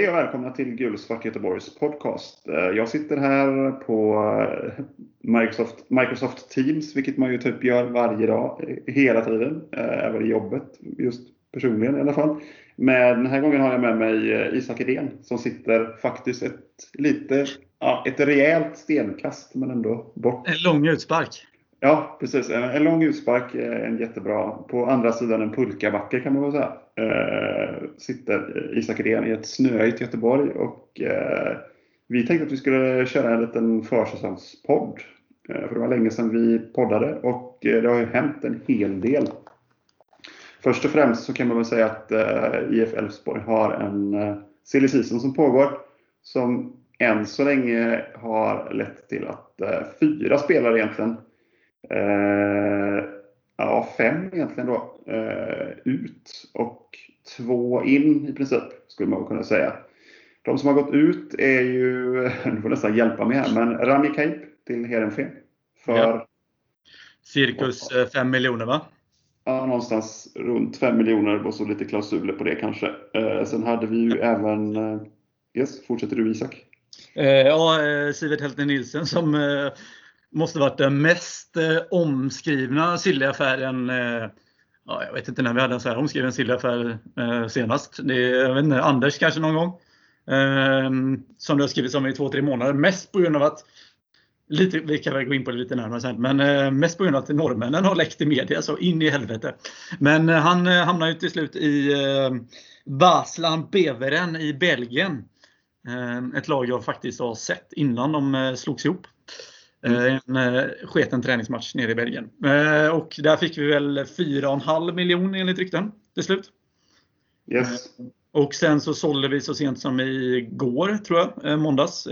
Hej och välkomna till Gulsvart Göteborgs podcast. Eh, jag sitter här på eh, Microsoft, Microsoft Teams, vilket man ju typ gör varje dag, eh, hela tiden, även i jobbet, just personligen i alla fall. Men den här gången har jag med mig Isak Edén som sitter faktiskt ett lite, ja, ett rejält stenkast men ändå bort. En lång utspark. Ja, precis. En, en lång utspark, eh, en jättebra. På andra sidan en pulkabacke kan man väl säga. Eh, sitter Isak Rehn i ett snöigt Göteborg och eh, vi tänkte att vi skulle köra en liten försäsongspodd. Eh, för det var länge sedan vi poddade och eh, det har ju hänt en hel del. Först och främst så kan man väl säga att eh, IF Elfsborg har en eh, silly season som pågår som än så länge har lett till att eh, fyra spelare egentligen eh, ja, fem egentligen då, eh, ut och två in i princip, skulle man kunna säga. De som har gått ut är ju, du får nästan hjälpa mig här, men Rami Kaip till Heerenveen. För ja. Cirkus 5 eh, miljoner va? Ja, någonstans runt 5 miljoner och så lite klausuler på det kanske. Eh, sen hade vi ju även, eh, yes, fortsätter du Isak? Eh, ja, eh, Sivert Helten Nilsen som eh, måste varit den mest eh, omskrivna sillaffären. Eh, ja, jag vet inte när vi hade en så här omskriven sillaffär eh, senast. Det är, inte, Anders kanske någon gång. Eh, som det har skrivits om i två, tre månader. Mest på grund av att Lite, vi kan väl gå in på det lite närmare sen. Men eh, mest på grund av att norrmännen har läckt i media så in i helvete. Men eh, han eh, hamnar ju till slut i eh, Baslan Beveren i Belgien. Ehm, ett lag jag faktiskt har sett innan de eh, slogs ihop. Mm. En eh, sketen träningsmatch nere i Belgien. Eh, och där fick vi väl 4,5 miljoner enligt rykten till slut. Yes. Och sen så sålde vi så sent som igår, tror jag, måndags,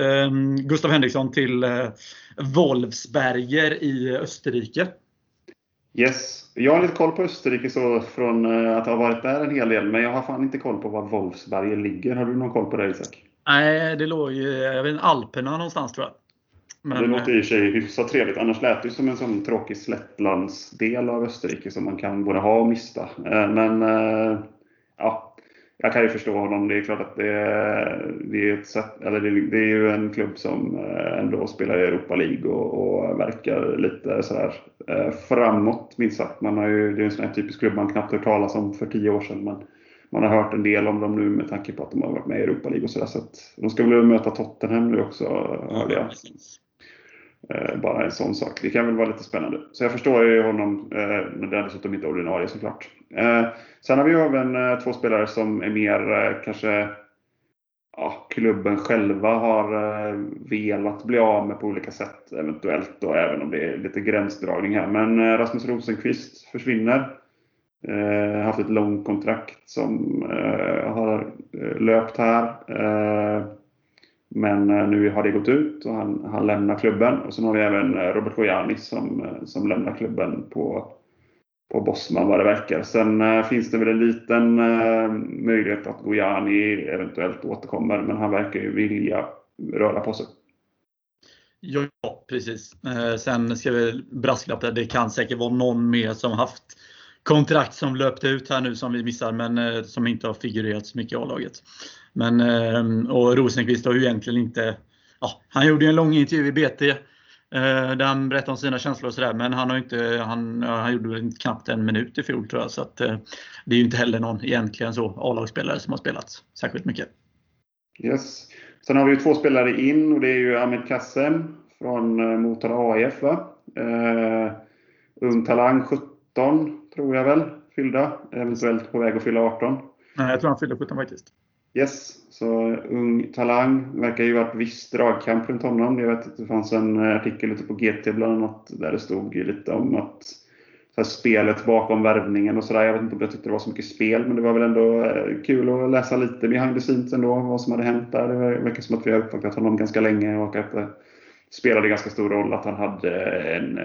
Gustav Henriksson till Wolfsberger i Österrike. Yes. Jag har lite koll på Österrike så från att ha varit där en hel del, men jag har fan inte koll på var Wolfsberger ligger. Har du någon koll på det Isak? Nej, det låg ju i Alperna någonstans tror jag. Men, det låter i sig hyfsat trevligt. Annars lät det som en sån tråkig slättlandsdel av Österrike som man kan både ha och mista. Eh, men eh, ja, jag kan ju förstå honom. Det är klart att det är, det är, ett sätt, eller det, är ju en klubb som eh, ändå spelar i Europa League och, och verkar lite sådär framåt minst sagt. Man har ju, det är en sån här typisk klubb man knappt hört talas om för tio år sedan. Men man har hört en del om dem nu med tanke på att de har varit med i Europa League och sådär. Så de ska väl möta Tottenham nu också, hörde jag. Eh, bara en sån sak. Det kan väl vara lite spännande. Så jag förstår ju honom, eh, men det är dessutom inte ordinarie såklart. Eh, sen har vi ju även eh, två spelare som är mer eh, kanske ja, klubben själva har eh, velat bli av med på olika sätt eventuellt då, även om det är lite gränsdragning här. Men Rasmus Rosenqvist försvinner. Eh, haft ett långt kontrakt som eh, har löpt här. Eh, men eh, nu har det gått ut och han, han lämnar klubben. Och sen har vi även eh, Robert Gojani som, eh, som lämnar klubben på, på Bosman vad det verkar. Sen finns det väl en liten möjlighet att Gojani eventuellt återkommer, men han verkar ju vilja röra på sig. Ja, precis. Sen ska vi brasklappa, det kan säkert vara någon mer som haft kontrakt som löpte ut här nu som vi missar, men som inte har figurerat så mycket i A-laget. Men, eh, och Rosenqvist har ju egentligen inte... Ja, han gjorde en lång intervju i BT eh, där han berättade om sina känslor och sådär. Men han, har inte, han, han gjorde knappt en minut i fjol tror jag. Så att, det är ju inte heller någon egentligen så A-lagsspelare som har spelat särskilt mycket. Yes. Sen har vi ju två spelare in och det är ju Ahmed Kassem från Motala AIF. Va? Uh, ung talang, 17 tror jag väl, fyllda. Eventuellt på väg att fylla 18. Nej, jag tror han fyllde 17 faktiskt. Yes, så ung talang. Verkar ju varit viss dragkamp runt honom. Jag vet att det fanns en eh, artikel ute på GT bland annat där det stod lite om att här, spelet bakom värvningen och sådär. Jag vet inte om jag tyckte det var så mycket spel, men det var väl ändå eh, kul att läsa lite behind the scenes ändå, vad som hade hänt där. Det verkar som att vi har uppvaktat honom ganska länge och att det spelade ganska stor roll att han hade en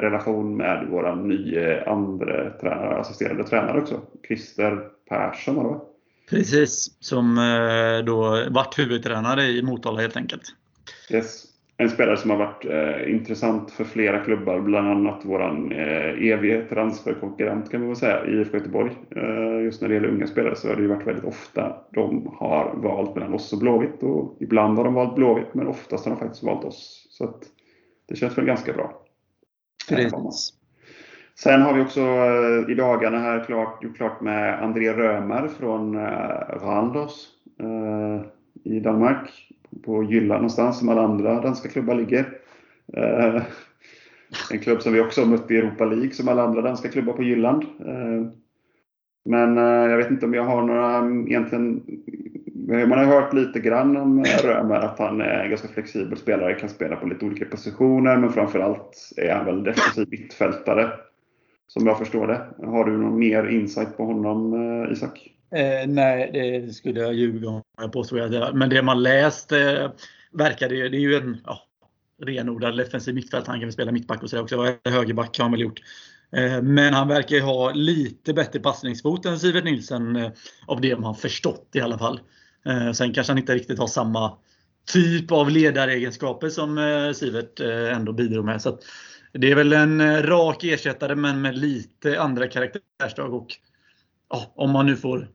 relation med vår nya andra tränare, assisterande tränare också. Christer Persson var det Precis, som eh, då vart huvudtränare i Motala helt enkelt. Yes. en spelare som har varit eh, intressant för flera klubbar, bland annat våran eh, evige transferkonkurrent kan man väl säga, IFK Göteborg. Eh, just när det gäller unga spelare så har det ju varit väldigt ofta de har valt mellan oss och Blåvitt. Och ibland har de valt Blåvitt, men oftast har de faktiskt valt oss. Så att det känns väl ganska bra. Precis. Sen har vi också eh, i dagarna här klart, gjort klart med André Römer från Randos Randers eh, i Danmark på Jylland någonstans som alla andra danska klubbar ligger. En klubb som vi också har mött i Europa League som alla andra danska klubbar på Jylland. Men jag vet inte om jag har några egentligen man har hört lite grann om Römer att han är en ganska flexibel spelare, kan spela på lite olika positioner men framförallt är han väl defensiv mittfältare. Som jag förstår det. Har du någon mer insight på honom eh, Isak? Eh, nej, det skulle jag ljuga om jag påstod. Men det man läst eh, verkar ju... det är ju en ja, renodlad defensiv mittfält. Han kan väl spela mittback och sådär också. Högerback har han väl gjort. Eh, men han verkar ju ha lite bättre passningsfot än Sivert Nilsen eh, av det man förstått i alla fall. Eh, sen kanske han inte riktigt har samma typ av ledaregenskaper som eh, Sivert eh, ändå bidrog med. Så det är väl en eh, rak ersättare men med lite andra karaktärsdrag. Och, ja, om man nu får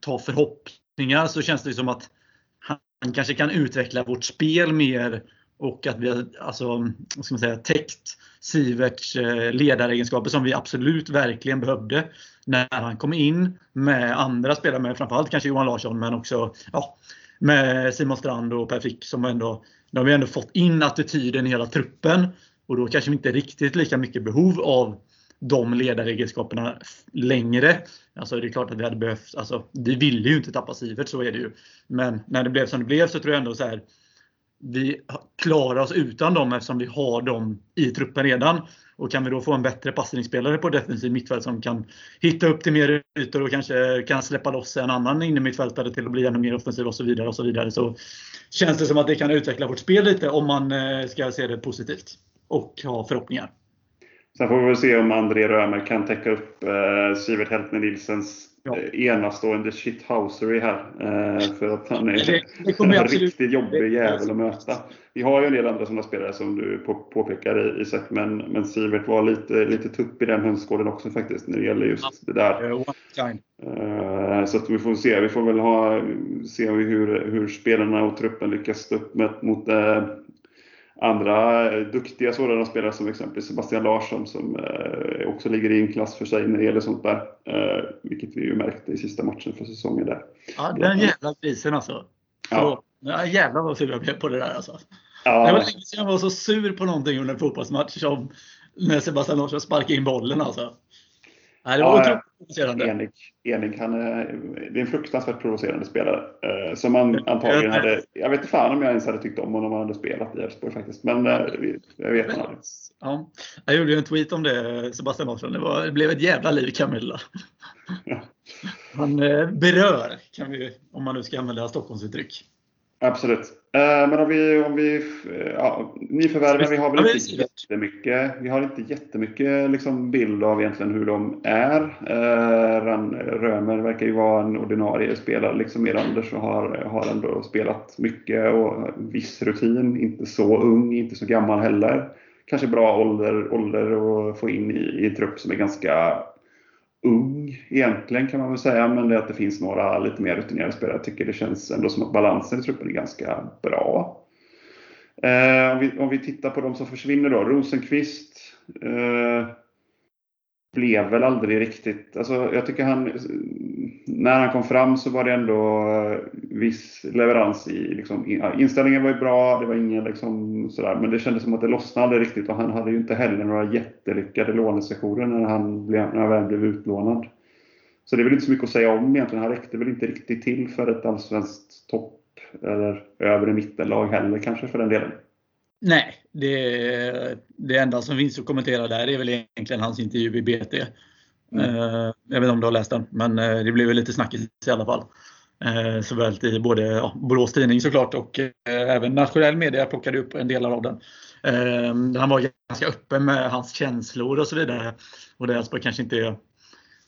ta förhoppningar så känns det som att han kanske kan utveckla vårt spel mer och att vi har alltså, ska man säga, täckt Siverts eh, ledaregenskaper som vi absolut verkligen behövde när han kom in med andra spelare, med framförallt kanske Johan Larsson men också ja, med Simon Strand och Per Frick som ändå, de har vi ändå fått in attityden i hela truppen och då kanske vi inte riktigt lika mycket behov av de ledaregenskaperna längre. Alltså det är klart att vi hade behövt, alltså vi ville ju inte tappa Sivert, så är det ju. Men när det blev som det blev så tror jag ändå så här, vi klarar oss utan dem eftersom vi har dem i truppen redan. Och kan vi då få en bättre passningsspelare på defensiv mittfält som kan hitta upp till mer ytor och kanske kan släppa loss en annan innermittfältare till att bli ännu mer offensiv och så vidare. och Så vidare så känns det som att det kan utveckla vårt spel lite om man eh, ska se det positivt och ha förhoppningar. Sen får vi väl se om André Römer kan täcka upp eh, Sivert Heltner Nilsens ja. Eh, enastående shithousery här. Eh, för att han är det, det en riktigt jobbig jävel att möta. Vi har ju en del andra sådana spelare som du på, påpekar Isak, men, men Sivert var lite, lite tupp i den hönsgården också faktiskt när det gäller just ja. det där. Uh, så att vi får se. Vi får väl ha, se hur, hur spelarna och truppen lyckas stå upp mot, mot uh, andra duktiga sådana spelare som exempelvis Sebastian Larsson som eh, också ligger i en klass för sig när det gäller sånt där. Eh, vilket vi ju märkte i sista matchen för säsongen där. Ja, den jävla krisen alltså. Ja. ja jävlar vad sur jag blev på det där alltså. Ja. Det var länge sedan jag var så sur på någonting under en fotbollsmatch som när Sebastian Larsson sparkade in bollen alltså. Nej, det var ja, otroligt provocerande. Enig. enig. Han är, det är en fruktansvärt provocerande spelare. Eh, som man antagligen hade... Jag vet inte fan om jag ens hade tyckt om honom om han hade spelat i Elfsborg faktiskt. Men eh, jag vet inte. Ja, jag gjorde ju en tweet om det, Sebastian Larsson. Det, var, det blev ett jävla liv Camilla. Ja. Han eh, berör, kan vi, om man nu ska använda Stockholmsuttryck. Absolut. Eh, men om vi, om vi ja, nyförvärven, vi har väl inte jättemycket, vi har inte jättemycket liksom bild av egentligen hur de är. Eh, Römer verkar ju vara en ordinarie spelare, liksom Anders och har, har ändå spelat mycket och viss rutin. Inte så ung, inte så gammal heller. Kanske bra ålder, ålder att få in i, i en trupp som är ganska egentligen kan man väl säga, men det är att det finns några lite mer rutinerade spelare. Jag tycker det känns ändå som att balansen i truppen är ganska bra. Eh, om, vi, om, vi, tittar på de som försvinner då. Rosenqvist eh, blev väl aldrig riktigt... Alltså, jag tycker han... När han kom fram så var det ändå eh, viss leverans i... Liksom, inställningen var ju bra, det var ingen liksom sådär, men det kändes som att det lossnade aldrig riktigt och han hade ju inte heller några jättelyckade lånesessioner när han, blev, när han väl blev utlånad. Så det är väl inte så mycket att säga om egentligen. Han räckte väl inte riktigt till för ett allsvenskt topp eller övre mittenlag heller kanske för den delen. Nej, det, det enda som finns att kommentera där är väl egentligen hans intervju i BT. Mm. Eh, jag vet inte om du har läst den, men eh, det blev väl lite snackis i alla fall. Eh, såväl i både ja, Borås Tidning såklart och även nationell media plockade upp en del av den. Han var ganska öppen med hans känslor och så vidare. Och det Elfsborg kanske inte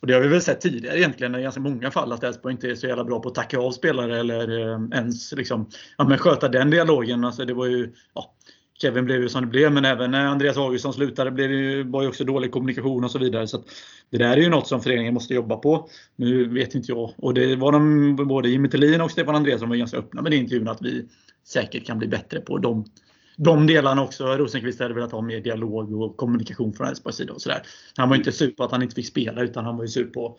och det har vi väl sett tidigare egentligen i ganska många fall att Elfsborg inte är så jävla bra på att tacka av spelare eller eh, ens liksom, ja, men sköta den dialogen. Alltså det var ju, ja, Kevin blev ju som det blev, men även när Andreas Augustsson slutade blev det ju, var ju också dålig kommunikation och så vidare. Så Det där är ju något som föreningen måste jobba på. Nu vet inte jag. Och det var de, både Jimmy Thelin och Stefan Andreasson som var ganska öppna med det intervjun att vi säkert kan bli bättre på de, de delarna också. Rosenqvist hade velat ha mer dialog och kommunikation från Elfsborgs sida. Och så där. Han var inte sur på att han inte fick spela utan han var ju sur på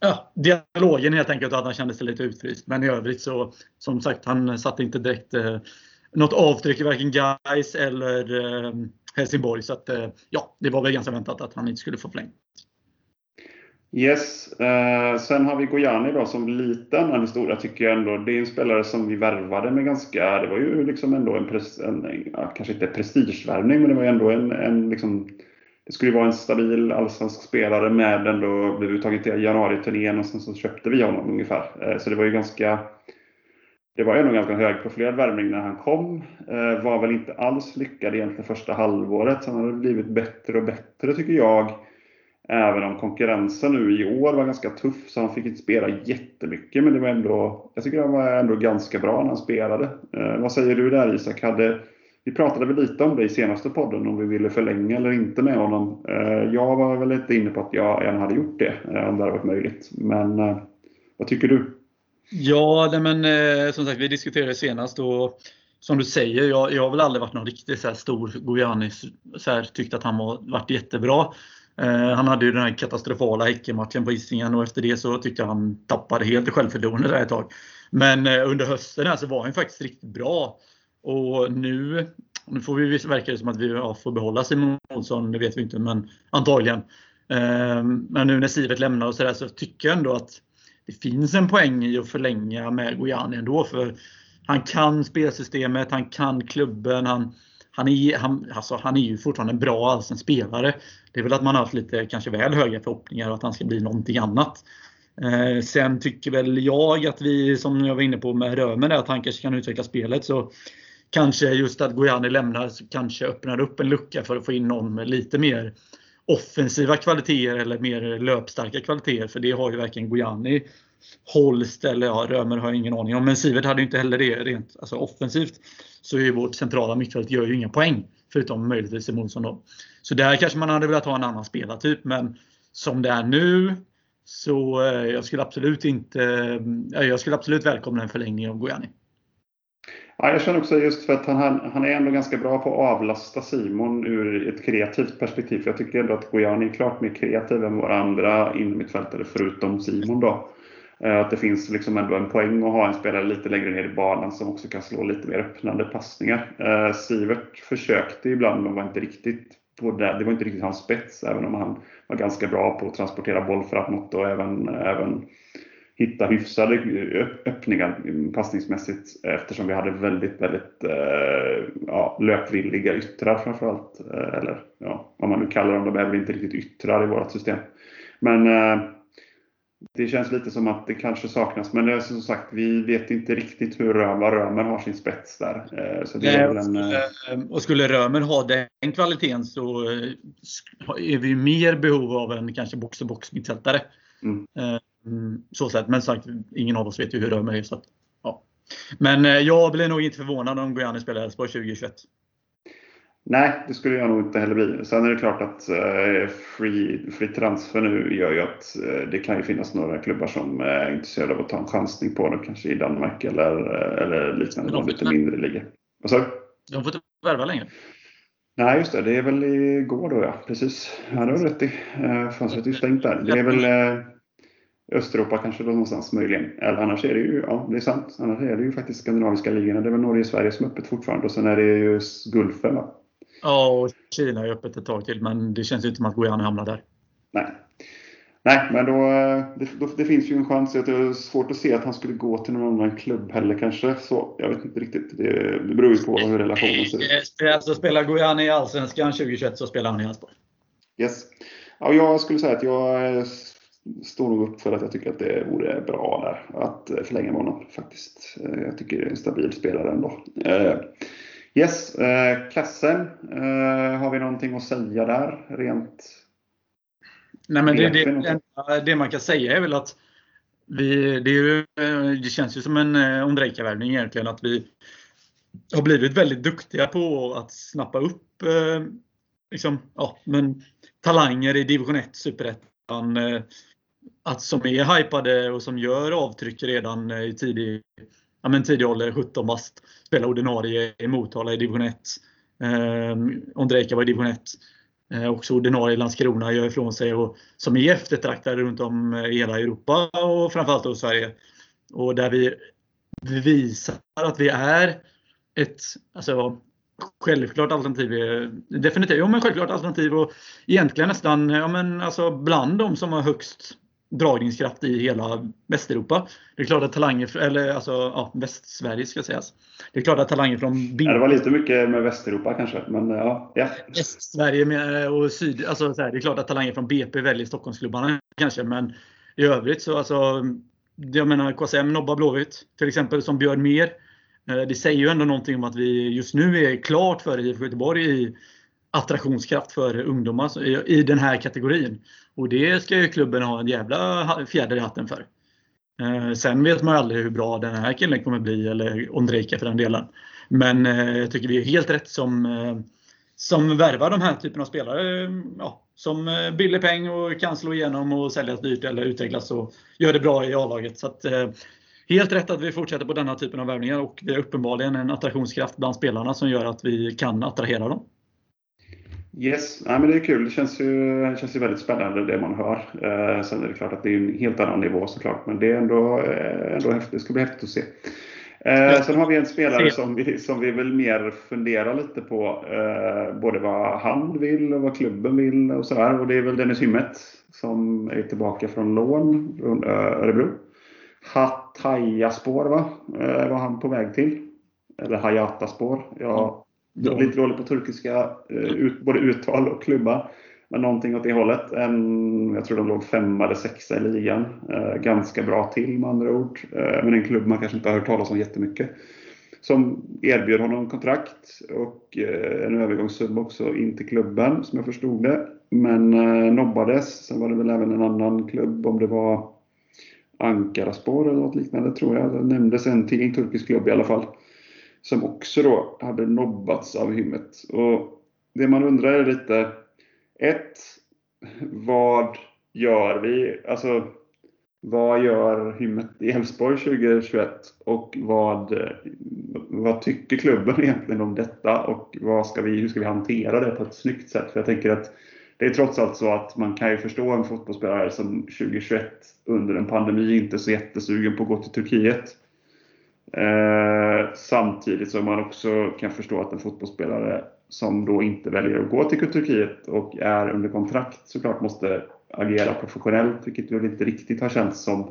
ja, dialogen helt enkelt och att han kände sig lite utfryst. Men i övrigt så som sagt, han satte inte direkt eh, något avtryck i varken Gais eller eh, Helsingborg. Så att, eh, ja, det var väl ganska väntat att han inte skulle få förlängt. Yes. Eh, sen har vi Gojani då som liten en stora tycker jag ändå. Det är en spelare som vi värvade med ganska, det var ju liksom ändå en, pres, en ja, kanske inte prestigevärvning, men det var ju ändå en, en liksom, det skulle ju vara en stabil allsvensk spelare med ändå, blev uttagen till januari-turnén och sen så köpte vi honom ungefär. Eh, så det var ju ganska, det var ändå en ganska högprofilerad värvning när han kom. Eh, var väl inte alls lyckad egentligen första halvåret. Sen har det blivit bättre och bättre tycker jag. Även om konkurrensen nu i år var ganska tuff så han fick inte spela jättemycket. Men det var ändå, jag tycker han var ändå ganska bra när han spelade. Eh, vad säger du där Isak? Hade, vi pratade väl lite om det i senaste podden om vi ville förlänga eller inte med honom. Eh, jag var väl lite inne på att jag gärna hade gjort det eh, om det hade varit möjligt. Men eh, vad tycker du? Ja, nej men eh, som sagt vi diskuterade senast och som du säger, jag, jag har väl aldrig varit någon riktigt så stor Gojanis, så här, tyckt att han var, varit jättebra. Eh, han hade ju den här katastrofala Häckenmatchen på Hisingen och efter det så tyckte jag han tappade helt självförtroende där ett tag. Men eh, under hösten här så var han faktiskt riktigt bra. Och nu, nu får vi, verkar det som att vi ja, får behålla Simon Olsson, det vet vi inte, men antagligen. Eh, men nu när Sivet lämnar och sådär så tycker jag ändå att det finns en poäng i att förlänga med Gojani ändå. För han kan spelsystemet, han kan klubben, han, han, är, han, alltså, han är ju fortfarande en bra allsvensk spelare. Det är väl att man har haft lite kanske väl höga förhoppningar att han ska bli någonting annat. Eh, sen tycker väl jag att vi, som jag var inne på med Römer, att han kanske kan utveckla spelet. Så kanske just att Gojani lämnar kanske öppnar upp en lucka för att få in någon med lite mer offensiva kvaliteter eller mer löpstarka kvaliteter. För det har ju verkligen Gojani. Holst eller ja, Römer har jag ingen aning om. Men Sivert hade ju inte heller det rent alltså offensivt. Så är vårt centrala mittfält gör ju inga poäng. Förutom möjligtvis Simonsson då. Så där kanske man hade velat ha en annan spelartyp. Men som det är nu så eh, jag skulle absolut inte, eh, jag skulle absolut välkomna en förlängning av Gojani. Ja, jag känner också just för att han, han är ändå ganska bra på att avlasta Simon ur ett kreativt perspektiv. För jag tycker ändå att Gojani är klart mer kreativ än våra andra innermittfältare förutom Simon. Då. Eh, att det finns liksom ändå en poäng att ha en spelare lite längre ner i banan som också kan slå lite mer öppnande passningar. Eh, Sivert försökte ibland men var inte riktigt på det. Det var inte riktigt hans spets även om han var ganska bra på att transportera boll framåt och även, även hitta hyfsade öppningar passningsmässigt eftersom vi hade väldigt, väldigt eh, ja, löpvilliga yttrar framförallt. Eh, eller ja, vad man nu kallar dem, de är väl inte riktigt yttrar i vårt system. Men eh, det känns lite som att det kanske saknas. Men det är som sagt, vi vet inte riktigt hur Römer, Römer har sin spets där. Så det är en, skulle, och skulle Römer ha den kvaliteten så är vi mer behov av en kanske box-to-box mittfältare. Mm. Mm, så sett. Men sagt, ingen av oss vet ju hur Römer är. Så att, ja. Men eh, jag blir nog inte förvånad om Gojani spelar Elfsborg 2021. Nej, det skulle jag nog inte heller bli. Sen är det klart att eh, free, free transfer nu gör ju att eh, det kan ju finnas några klubbar som är intresserade av att ta en chansning på det. Kanske i Danmark eller, eller liknande. De lite mindre liga. Vad sa du? De får inte värva längre. Nej, just det. Det är väl igår då ja. Precis. Ja, det har du rätt i. Fönstret är ju stängt där. Det är väl Östeuropa kanske då någonstans möjligen. Eller annars är det ju, ja det är sant, annars är det ju faktiskt skandinaviska ligorna. Det är väl Norge och Sverige som är öppet fortfarande och sen är det ju Gulfen va? Ja, och Kina är öppet ett tag till men det känns inte som att Guyana hamnar där. Nej. Nej, men då, det, det finns ju en chans. Det är svårt att se att han skulle gå till någon annan klubb heller kanske. Så, jag vet inte riktigt. Det, det beror ju på hur relationen ser ut. Alltså, spelar Guyana i Allsvenskan 2021 så spelar han i Elfsborg. Yes. Ja, jag skulle säga att jag står nog upp för att jag tycker att det vore bra där att förlänga med honom faktiskt. Eh, jag tycker det är en stabil spelare ändå. Eh, yes, eh, kassen. Har vi någonting att säga där rent? Nej, men det, det, det man kan säga är väl att vi, det, ju, det känns ju som en Ondrejka-värvning egentligen att vi har blivit väldigt duktiga på att snappa upp eh, liksom, ja, men, talanger i division 1, superettan. Eh, att som är hypade och som gör avtryck redan i tidig, ja, men tidig ålder, 17 bast. spela ordinarie i Motala i division 1. Eh, Ondrejka var i division 1. Eh, också ordinarie i Landskrona gör ifrån sig och som är eftertraktade runt om eh, i hela Europa och framförallt i Sverige. Och där vi visar att vi är ett alltså, självklart alternativ. Eh, definitivt, ja, men självklart alternativ och egentligen nästan ja, men, alltså, bland de som har högst dragningskraft i hela Västeuropa. Det är klart att talanger, eller alltså ja, Västsverige ska sägas. Det är klart att talanger från. Ja, det var lite mycket med Västeuropa kanske, men ja. ja. Västsverige och syd, alltså så här, det är klart att talanger från BP väljer Stockholmsklubbarna kanske, men i övrigt så alltså, jag menar KSM nobbar Blåvitt till exempel som Björn Mer Eh, det säger ju ändå någonting om att vi just nu är klart för IFK Göteborg i attraktionskraft för ungdomar i den här kategorin. Och det ska ju klubben ha en jävla fjäder i hatten för. Eh, sen vet man ju aldrig hur bra den här killen kommer bli, eller Ondrejka för den delen. Men eh, jag tycker vi är helt rätt som, eh, som värvar de här typen av spelare. Ja, som billig peng och kan slå igenom och säljas dyrt eller utvecklas och gör det bra i A-laget. Så att, helt rätt att vi fortsätter på denna typen av värvningar och vi har uppenbarligen en attraktionskraft bland spelarna som gör att vi kan attrahera dem. Yes, Nej, men det är kul. Det känns ju, det känns ju väldigt spännande det man hör. Eh, sen är det klart att det är en helt annan nivå såklart, men det är ändå, eh, ändå häftigt. Det ska bli häftigt att se. Eh, sen har vi en spelare som vi, som vi väl mer funderar lite på. Eh, både vad han vill och vad klubben vill och sådär. Och det är väl Dennis Hymmet som är tillbaka från lån från Örebro. Hatayaspor va? Eh, var han på väg till. Eller Hayataspor. Jag är lite dålig på turkiska, eh, ut, både uttal och klubba. Men någonting åt det hållet. En, jag tror de låg femma eller sexa i ligan. Eh, ganska bra till med andra ord. Eh, men en klubb man kanske inte har hört talas om jättemycket. Som erbjöd honom kontrakt och en övergångssumma också in till klubben som jag förstod det. Men nobbades. Sen var det väl även en annan klubb om det var Ankaraspor eller något liknande tror jag. Det nämndes en till, turkisk klubb i alla fall. Som också då hade nobbats av hymmet. Och det man undrar är lite, ett, vad gör vi? Alltså, vad gör hymmet i Elfsborg 2021? Och vad, vad tycker klubben egentligen om detta? Och vad ska vi, hur ska vi hantera det på ett snyggt sätt? För jag tänker att det är trots allt så att man kan ju förstå en fotbollsspelare som 2021 under en pandemi inte är så jättesugen på att gå till Turkiet. Eh, samtidigt som man också kan förstå att en fotbollsspelare som då inte väljer att gå till Turkiet och är under kontrakt såklart måste agera professionellt, vilket väl inte riktigt har känts som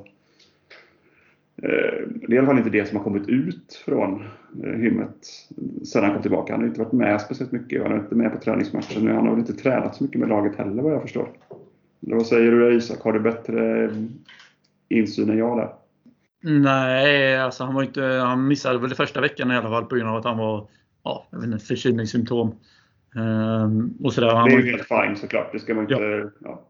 Eh, det är i alla fall inte det som har kommit ut från eh, hymmet sedan han kom tillbaka. Han har inte varit med speciellt mycket. Han är inte med på träningsmatchen. Han har väl inte tränat så mycket med laget heller vad jag förstår. Eller vad säger du Isak? Har du bättre insyn än jag där? Nej, alltså han, var inte, han missade väl första veckan i alla fall på grund av att han var ja, jag vet inte, förkylningssymptom. Ehm, och sådär. Han det är ju helt fine såklart. Det ska man inte... Ja.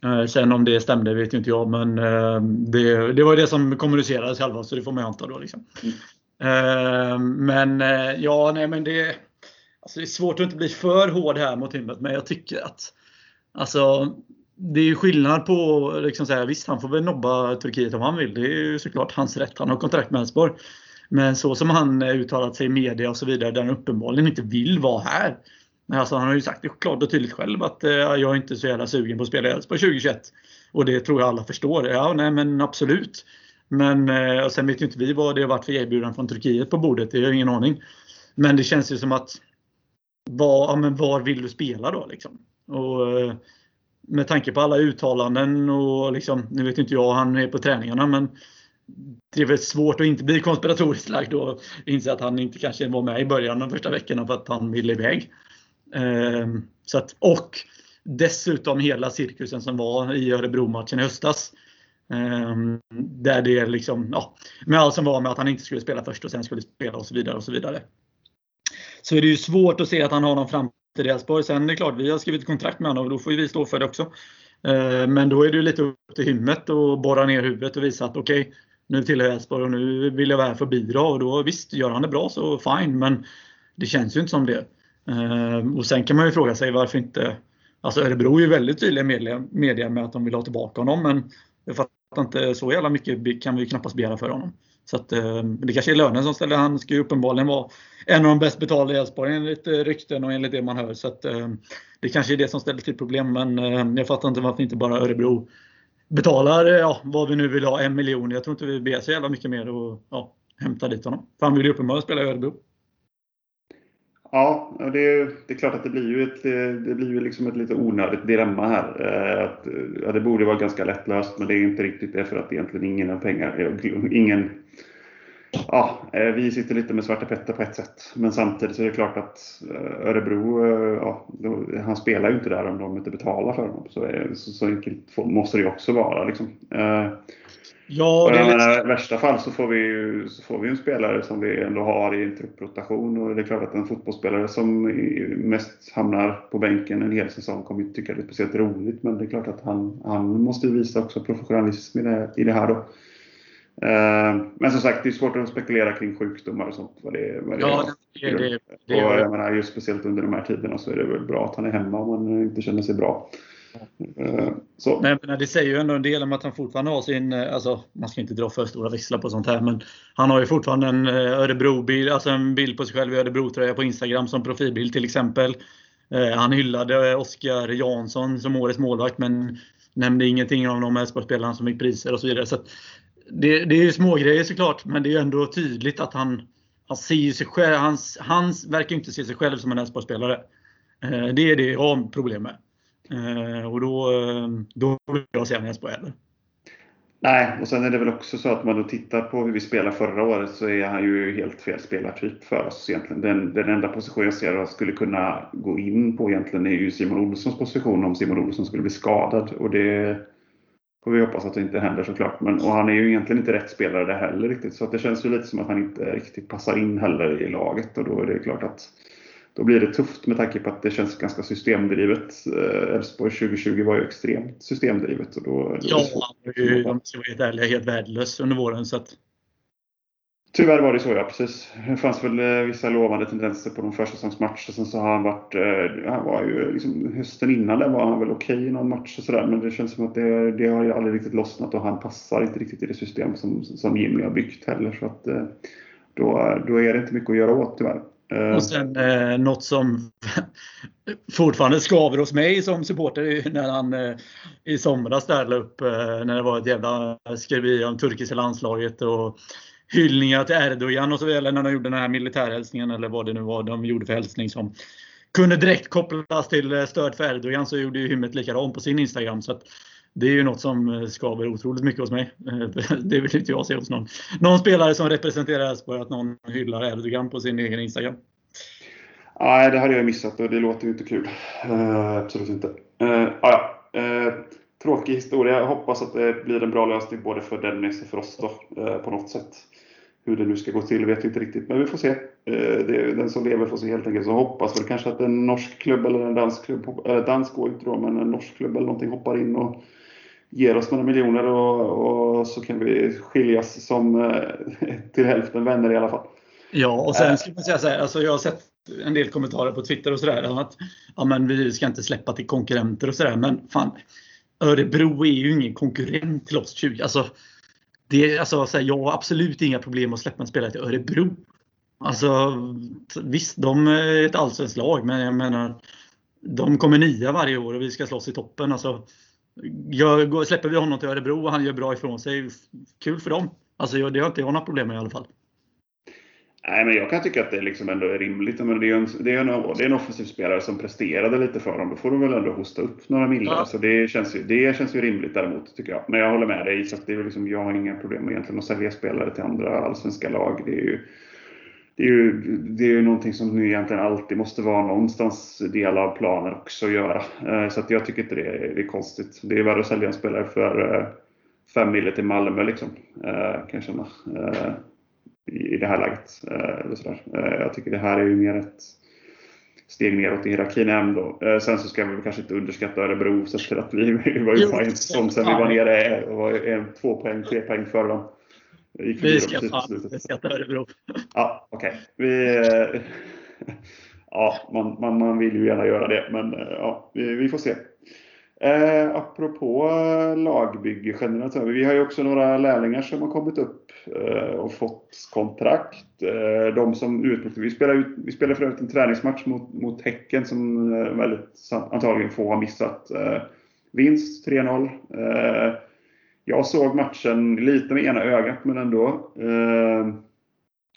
Ja. Eh, sen om det stämde vet inte jag, men eh, det, det var det som kommunicerades själva, så det får man anta då. Liksom. Mm. Eh, men ja, nej men det, alltså det är svårt att inte bli för hård här mot himmet, men jag tycker att alltså, det är ju skillnad på, liksom säga, visst han får väl nobba Turkiet om han vill. Det är ju såklart hans rätt. Han har kontrakt med Elfsborg. Men så som han eh, uttalat sig i media och så vidare, där han uppenbarligen inte vill vara här. Men alltså, han har ju sagt det klart och tydligt själv att eh, jag är inte så jävla sugen på att spela i Elfsborg 2021. Och det tror jag alla förstår. Ja, nej men absolut. Men eh, sen vet ju inte vi vad det har varit för erbjudande från Turkiet på bordet. Det har jag ingen aning. Men det känns ju som att var, ja, men var vill du spela då? Liksom? Och, eh, med tanke på alla uttalanden och liksom, nu vet inte jag, han är på träningarna men det är väl svårt att inte bli konspiratoriskt lagd och inse att han inte kanske var med i början de första veckorna för att han ville iväg. Ehm, så att, och dessutom hela cirkusen som var i Örebro-matchen i höstas. Ehm, där det liksom, ja, med allt som var med att han inte skulle spela först och sen skulle spela och så vidare. och Så vidare. Så är det ju svårt att se att han har någon framtid i Elfsborg. Sen är det klart, vi har skrivit kontrakt med honom och då får vi stå för det också. Eh, men då är det ju lite upp till hymmet att borra ner huvudet och visa att okej, okay, nu tillhör jag Elfsborg och nu vill jag vara här för att bidra. Och då visst, gör han det bra så fine, men det känns ju inte som det. Eh, och sen kan man ju fråga sig varför inte Alltså Örebro är ju väldigt tydliga media med att de vill ha tillbaka honom men jag fattar inte så jävla mycket kan vi knappast begära för honom. Så att, eh, det kanske är lönen som ställer. Han ska ju uppenbarligen vara en av de bäst betalda i Elfsborg enligt eh, rykten och enligt det man hör. Så att, eh, det kanske är det som ställer till problem men jag fattar inte varför inte bara Örebro betalar ja, vad vi nu vill ha, en miljon. Jag tror inte vi ber så jävla mycket mer och ja, hämta dit honom. För han vill ju uppenbarligen spela i Örebro. Ja, det är, det är klart att det blir ju ett, det blir ju liksom ett lite onödigt dilemma här. Eh, att, ja, det borde vara ganska lättlöst men det är inte riktigt det för att egentligen ingen har pengar. Ingen, ja, eh, vi sitter lite med Svarte Petter på ett sätt. Men samtidigt så är det klart att eh, Örebro, ja, han spelar ju inte där om de inte betalar för honom. Så, så, enkelt måste det ju också vara. Liksom. Ja, det är menar, I värsta fall så får, vi ju, så får vi en spelare som vi ändå har i en trupprotation. Och det är klart att en fotbollsspelare som mest hamnar på bänken en hel säsong kommer inte tycka det är speciellt roligt. Men det är klart att han, han måste visa också professionalism i det, i det här då. Men som sagt, det är svårt att spekulera kring sjukdomar och sånt. Vad det, vad det ja, det, det, det, och jag menar, just speciellt under de här tiderna så är det väl bra att han är hemma om han inte känner sig bra. Eh, så. Nej, men det säger ju ändå en del om att han fortfarande har sin, eh, alltså man ska inte dra för stora växlar på sånt här, men han har ju fortfarande en eh, Örebro-bild, alltså en bild på sig själv i Örebro-tröja på Instagram som profilbild till exempel. Han hyllade Oskar Jansson som årets målvakt men nämnde ingenting om de Elfsborgsspelarna som fick priser och så vidare. Så det, det är ju smågrejer såklart, men det är ju ändå tydligt att han, han ser sig själv, han, han verkar inte se sig själv som en Elfsborgsspelare. Det är det jag har problem med. Eh, och då, eh, då vill jag se Elfsborg heller. Nej, och sen är det väl också så att man då tittar på hur vi spelade förra året så är han ju helt fel spelartyp för oss egentligen. Den, den enda position jag ser att skulle kunna gå in på egentligen är ju Simon Olssons position om Simon Olsson skulle bli skadad. Och det får vi hoppas att det inte händer såklart. Men, och han är ju egentligen inte rätt spelare där heller riktigt. Så att det känns ju lite som att han inte riktigt passar in heller i laget. Och då är det klart att då blir det tufft med tanke på att det känns ganska systemdrivet. Eh, Elfsborg 2020 var ju extremt systemdrivet. Och då, ja, om ska vara helt ärlig, helt värdelös under våren. Så att... Tyvärr var det så, ja. Precis. Det fanns väl eh, vissa lovande tendenser på de försäsongsmatcher. Sen så har han varit... Eh, han var ju liksom, hösten innan där var han väl okej okay i någon match och sådär. Men det känns som att det, det har ju aldrig riktigt lossnat och han passar inte riktigt i det system som, som Jimmy har byggt heller. Så att, då, då är det inte mycket att göra åt tyvärr. Eh. Och sen eh, något som fortfarande skaver hos mig som supporter när han eh, i somras där la upp eh, när det var ett jävla skriveri om turkiska landslaget och hyllningar till Erdogan och så vidare när de gjorde den här militärhälsningen eller vad det nu var de gjorde för hälsning som kunde direkt kopplas till eh, stöd för Erdogan så gjorde ju Hymmet likadant på sin Instagram. Så att det är ju något som eh, skaver otroligt mycket hos mig. Eh, det vill inte jag se hos någon, någon spelare som representerar Elfsborg, att någon hyllar Erdogan på sin egen Instagram. Nej, det hade jag missat och det låter ju inte kul. Uh, absolut inte. Uh, ja, uh, tråkig historia. Jag hoppas att det blir en bra lösning både för Dennis och för oss då, på något sätt. Hur det nu ska gå till vet vi inte riktigt, men vi får se. Den som lever får se helt enkelt. Så hoppas väl kanske att en norsk klubb eller en dansk klubb, eller dansk går inte då, men en norsk klubb eller någonting hoppar in och ger oss några miljoner och, och så kan vi skiljas som eh, till hälften vänner i alla fall. Ja, och sen eh. ska man säga så här, alltså jag har sett en del kommentarer på Twitter och sådär att ja, men vi ska inte släppa till konkurrenter och sådär. Men fan, Örebro är ju ingen konkurrent till oss 20. Alltså, det, alltså, så här, jag har absolut inga problem att släppa en spelare till Örebro. Alltså, visst, de är ett allsvenskt lag, men jag menar, de kommer nia varje år och vi ska slåss i toppen. Alltså, Gör, släpper vi honom till Örebro och han gör bra ifrån sig, kul för dem. Alltså, det har inte jag några problem med i alla fall. Nej, men jag kan tycka att det liksom ändå är rimligt. Men det, är en, det, är en, det är en offensiv spelare som presterade lite för dem. Då får de väl ändå hosta upp några miljoner. Ja. Så det känns, ju, det känns ju rimligt däremot, tycker jag. Men jag håller med dig. Så det är liksom, jag har inga problem med egentligen att sälja spelare till andra allsvenska lag. Det är ju, det är ju det är ju någonting som nu egentligen alltid måste vara någonstans del av planen också att göra. Eh, så att jag tycker inte det är, det är konstigt. Det är värre att sälja en spelare för 5 eh, mille till Malmö liksom, eh, kan jag känna. I det här läget. Eller sådär. Jag tycker det här är ju mer ett steg neråt i hierarkin ändå. Sen så ska vi kanske inte underskatta Örebro så att vi, vi var ju en säsong sen vi var nere och var en, två poäng, tre poäng före dem. Vi ska fan beskatta Örebro. Ja, okej. Okay. Ja, man, man, man vill ju gärna göra det, men eh, ja, vi, vi får se. Eh, apropå lagbygge generellt, vi har ju också några lärlingar som har kommit upp eh, och fått kontrakt. Eh, de som utbytte, vi spelade, ut, vi spelade för övrigt en träningsmatch mot, mot Häcken som eh, väldigt antagligen få har missat. Eh, vinst 3-0. Jag såg matchen lite med ena ögat men ändå. Eh,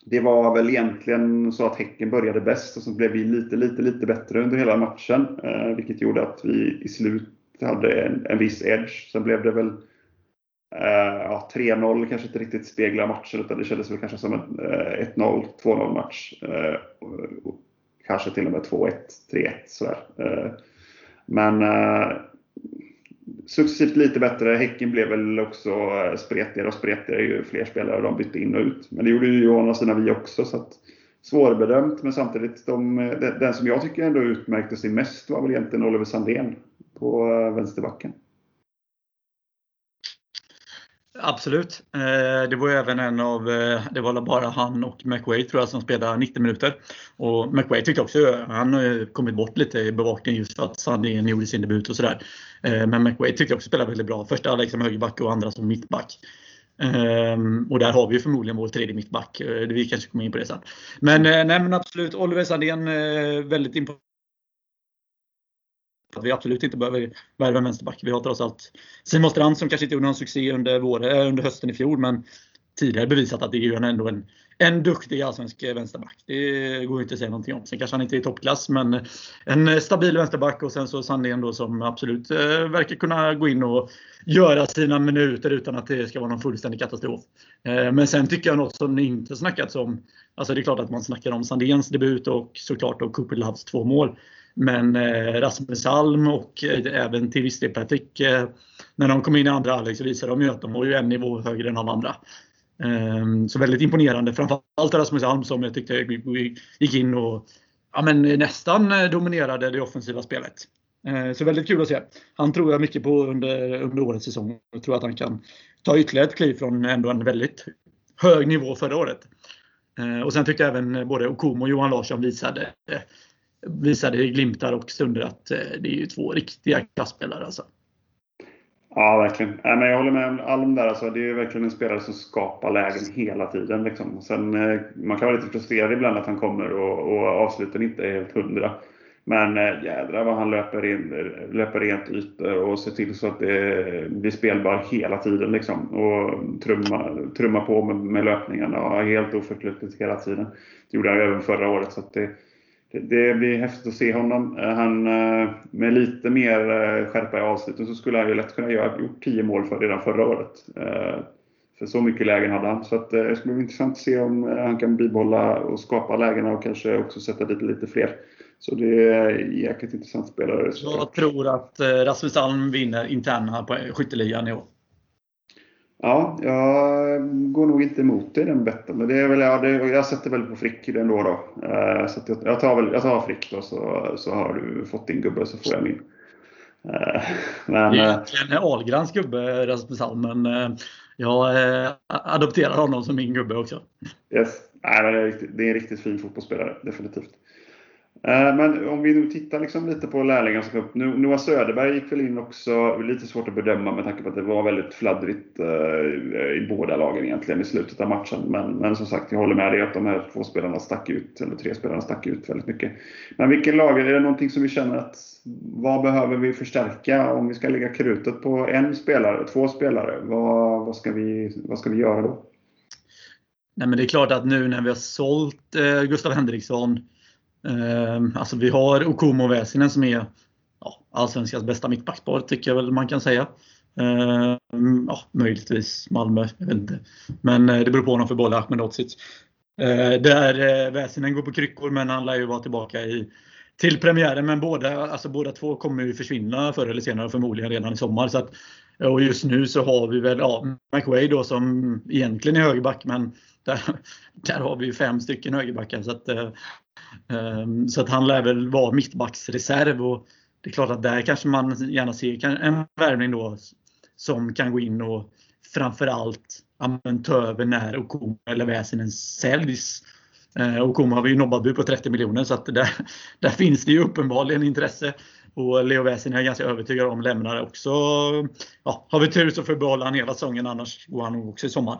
det var väl egentligen så att Häcken började bäst och så blev vi lite, lite, lite bättre under hela matchen. Eh, vilket gjorde att vi i slut hade en, en viss edge. Sen blev det väl eh, ja, 3-0 kanske inte riktigt speglar matchen utan det kändes väl kanske som en 1-0, 2-0 match. Kanske till och med 2-1, 3-1 sådär. Men successivt lite bättre. Häcken blev väl också eh, spretigare och spretigare ju fler spelare de bytte in och ut. Men det gjorde ju å andra sidan vi också. Så att, svårbedömt men samtidigt de, eh, den som jag tycker ändå utmärkte sig mest var väl egentligen Oliver Sandén på eh, vänsterbacken. Absolut. Eh, det var även en av, eh, det var bara han och McWay tror jag som spelade 90 minuter. Och McWay tyckte också, han har kommit bort lite i bevakningen just för att Sandén gjorde sin debut och sådär. Eh, men McWay tyckte också spelade väldigt bra. Första Alex som högerback och andra som mittback. Ehm, och där har vi förmodligen vår tredje mittback. Vi kanske kommer in på det sen. Men, nej, men absolut, Oliver Sandén väldigt imponerande att vi absolut inte behöver värva en vänsterback. Vi har trots allt Simon Strand som kanske inte gjorde någon succé under, vår, eh, under hösten i fjol men tidigare bevisat att det är ändå en, en duktig allsvensk vänsterback. Det går inte att säga någonting om. Sen kanske han inte är i toppklass men en stabil vänsterback och sen så Sandén då som absolut eh, verkar kunna gå in och göra sina minuter utan att det ska vara någon fullständig katastrof. Eh, men sen tycker jag något som det inte snackats om. Alltså det är klart att man snackar om Sandéns debut och såklart då Cooper två mål. Men eh, Rasmus Alm och eh, även till viss del Patrik, eh, när de kom in i andra halvlek så visade de ju att de var ju en nivå högre än de andra. Ehm, så väldigt imponerande. Framförallt Rasmus Alm som jag tyckte gick in och ja, men nästan eh, dominerade det offensiva spelet. Ehm, så väldigt kul att se. Han tror jag mycket på under, under årets säsong. Jag tror att han kan ta ytterligare ett kliv från ändå en väldigt hög nivå förra året. Ehm, och sen tyckte jag även eh, både Okumo och Johan Larsson visade visade glimtar och stunder att eh, det är ju två riktiga klasspelare. Alltså. Ja, verkligen. Ja, men jag håller med Alm där. Alltså, det är verkligen en spelare som skapar lägen hela tiden. Liksom. Sen, eh, man kan vara lite frustrerad ibland att han kommer och, och avsluten inte är helt hundra. Men äh, jädrar vad han löper, in, löper rent ytor och ser till så att det blir spelbar hela tiden. Liksom. Och trumma, trumma på med, med löpningarna och helt oförtrutet hela tiden. Det gjorde han även förra året. Så det, det blir häftigt att se honom. Eh, han, eh, med lite mer eh, skärpa i avsluten så skulle han ju lätt kunna göra gjort 10 mål för redan förra året. För så mycket lägen hade han. Så att, det skulle bli intressant att se om han kan bibehålla och skapa lägena och kanske också sätta dit lite fler. Så det är jäkligt intressant spelare. Jag tror att Rasmus Alm vinner interna på skytteligan i år. Ja, jag går nog inte emot i den betten. Men det är väl, ja, det, jag sätter väl på Frick ändå. Då. Uh, så jag, jag, tar väl, jag tar Frick då, så, så har du fått din gubbe så får jag min. Uh, men, det är egentligen Ahlgrens gubbe, Rasmus Alm, men uh, jag adopterar honom som min gubbe också. Yes. Nej, det, är riktigt, det är en riktigt fin fotbollsspelare, definitivt. Eh, men om vi nu tittar liksom lite på lärlingar som upp. Noah Söderberg gick väl in också, lite svårt att bedöma med tanke på att det var väldigt fladdrigt eh, i båda lagen egentligen i slutet av matchen. Men, men som sagt, jag håller med dig att de här två spelarna stack ut, eller tre spelarna stack ut väldigt mycket. Men vilken lag, är det någonting som vi känner att vad behöver vi förstärka om vi ska lägga krutet på en spelare, två spelare? Vad, vad, ska, vi, vad ska vi göra då? Nej, men det är klart att nu när vi har sålt eh, Gustav Henriksson Ehm, alltså vi har Okumo Väsinen som är ja, allsvenskans bästa mittbackspar tycker jag väl man kan säga. Ehm, ja, möjligtvis Malmö, jag vet inte. Men eh, det beror på honom för både Ahmed Otsic. Ehm, där eh, Väsinen går på kryckor men han lär ju vara tillbaka i, till premiären. Men båda, alltså båda två kommer ju försvinna förr eller senare, förmodligen redan i sommar. Så att, eh, och just nu så har vi väl ja, McWay då som egentligen är högerback men där, där har vi ju fem stycken högerbackar. Så att, eh, Ehm, så att han lär väl vara mittbacksreserv och det är klart att där kanske man gärna ser en värvning då som kan gå in och framförallt ta över när Okuma eller Väsinen säljs. Ehm, Okuma har vi ju nobbat bud på 30 miljoner så att där, där finns det ju uppenbarligen intresse. Och Leo Väsinen är jag ganska övertygad om lämnar också. Ja, har vi tur så får vi behålla han hela säsongen annars går han nog också i sommar.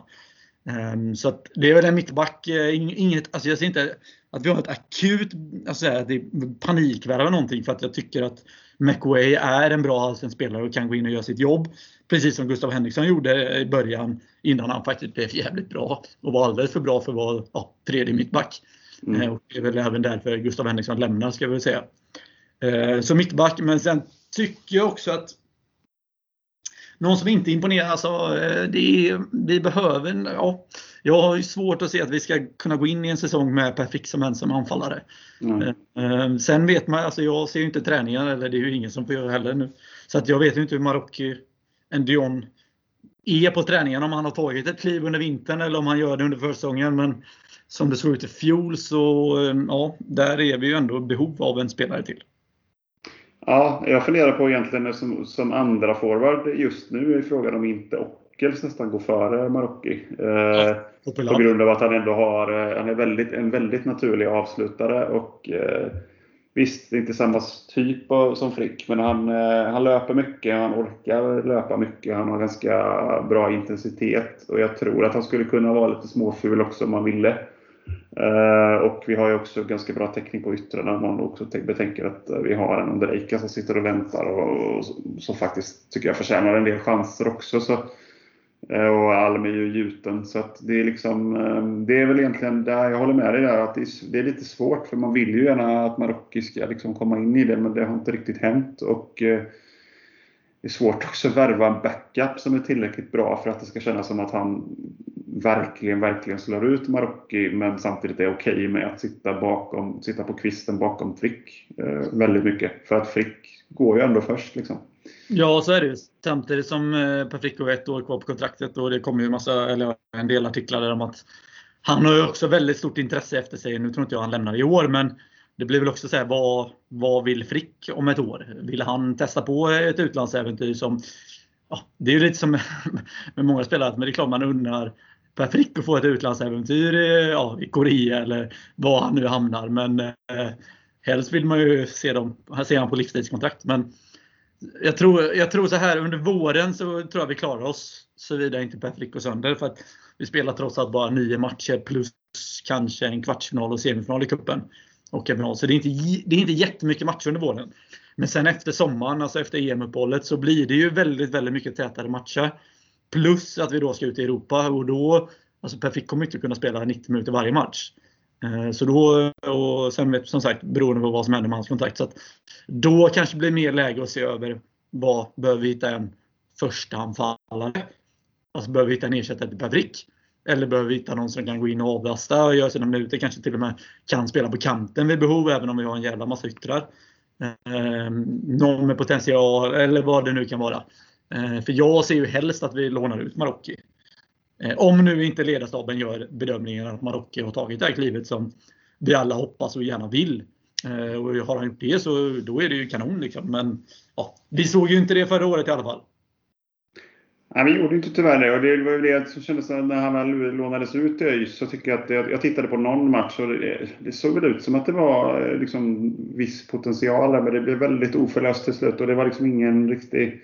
Um, så det är väl en mittback. Eh, inget, alltså jag ser inte att vi har ett akut alltså är panikvärva någonting för att jag tycker att McWay är en bra allsvensk spelare och kan gå in och göra sitt jobb. Precis som Gustav Henriksson gjorde i början innan han faktiskt blev jävligt bra och var alldeles för bra för att vara ja, tredje mittback. Mm. Eh, och det är väl även därför Gustav Henriksson lämnar ska vi säga. Eh, så mittback, men sen tycker jag också att någon som inte imponerar, alltså, eh, det är, vi behöver, ja, jag har svårt att se att vi ska kunna gå in i en säsong med Per Frick som ensam anfallare. Mm. Sen vet man, alltså jag ser ju inte träningar, eller det är ju ingen som får göra heller nu. Så att jag vet ju inte hur Marocki, en Dion, är på träningen, om han har tagit ett kliv under vintern eller om han gör det under försäsongen. Men som det såg ut i fjol så, eh, ja, där är vi ju ändå behov av en spelare till. Ja, jag funderar på egentligen som, som andra forward just nu är frågan om inte Ockels nästan går före Marocki. Eh, på grund av att han ändå har, eh, han är väldigt, en väldigt naturlig avslutare och eh, Visst, inte samma typ som Frick, men han, eh, han löper mycket, han orkar löpa mycket, han har ganska bra intensitet. Och jag tror att han skulle kunna vara lite småful också om man ville. Eh, och vi har ju också ganska bra täckning på yttrarna om man också betänker att eh, vi har en Ondrejka som sitter och väntar och, som faktiskt tycker jag förtjänar en del chanser också. Så, eh, och Alm är ju gjuten. Så att det är liksom, det är väl egentligen där jag håller med dig där att det är, det är lite svårt för man vill ju gärna att Marocki ska liksom komma in i det men det har inte riktigt hänt. Och det är svårt också att värva en backup som är tillräckligt bra för att det ska kännas som att han verkligen, verkligen slår ut Marocki men samtidigt är okej okay med att sitta, bakom, sitta på kvisten bakom Frick eh, väldigt mycket. För att Frick går ju ändå först. Liksom. Ja, så är det ju. Samtidigt som eh, Per Frick har ett år kvar på kontraktet och det kommer ju massa, eller en del artiklar där om att han har ju också väldigt stort intresse efter sig. Nu tror inte jag han lämnar i år, men det blir väl också så här, vad, vad vill Frick om ett år? Vill han testa på ett utlandsäventyr som Ja, det är ju lite som med många spelare, men det är klart man undrar Per Frick att få ett utlandsäventyr ja, i Korea eller var han nu hamnar. Men eh, helst vill man ju se dem, se han på livstidskontrakt. Men jag tror, jag tror så här under våren så tror jag vi klarar oss såvida inte Per Frick går sönder. För att vi spelar trots allt bara nio matcher plus kanske en kvartsfinal och semifinal i cupen. Och en final. Så det är, inte, det är inte jättemycket matcher under våren. Men sen efter sommaren, alltså efter EM-uppehållet, så blir det ju väldigt, väldigt mycket tätare matcher. Plus att vi då ska ut i Europa och då, alltså Per Frick kommer inte kunna spela 90 minuter varje match. Eh, så då, och sen som sagt beroende på vad som händer med hans kontrakt. Så att då kanske det blir mer läge att se över vad behöver vi hitta en förstaanfallare? Alltså behöver vi hitta en ersättare till Per Frick? Eller behöver vi hitta någon som kan gå in och avlasta och göra sina minuter. Kanske till och med kan spela på kanten vid behov även om vi har en jävla massa yttrar. Eh, någon med potential eller vad det nu kan vara. Eh, för jag ser ju helst att vi lånar ut Marocki. Eh, om nu inte ledarstaben gör bedömningen att Marocki har tagit det här klivet som vi alla hoppas och gärna vill. Eh, och har han gjort det så då är det ju kanon. Liksom. Men ja, vi såg ju inte det förra året i alla fall. Nej, vi gjorde inte tyvärr det. Och det var ju det som kändes när han väl lånades ut till ÖIS. Så tycker jag att jag, jag tittade på någon match och det, det, såg väl ut som att det var liksom viss potential där. Men det blev väldigt oförlöst till slut och det var liksom ingen riktig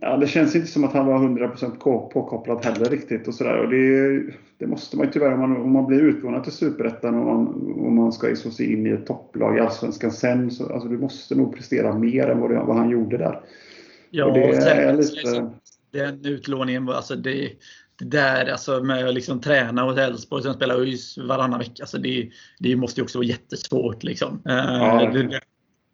Ja, det känns inte som att han var 100% påkopplad heller riktigt. Och sådär. Och det, det, måste man ju tyvärr om man, om man blir utlånad till Superettan och man, om man ska slå sig in i ett topplag i Allsvenskan sen. Så, alltså, du måste nog prestera mer än vad, det, vad han gjorde där. Ja, och det är lite... liksom, den utlåningen, alltså det, det där alltså med att liksom träna hos Elfsborg och sen spela ÖIS varannan vecka. Alltså det, det måste ju också vara jättesvårt. Liksom. Ja, det,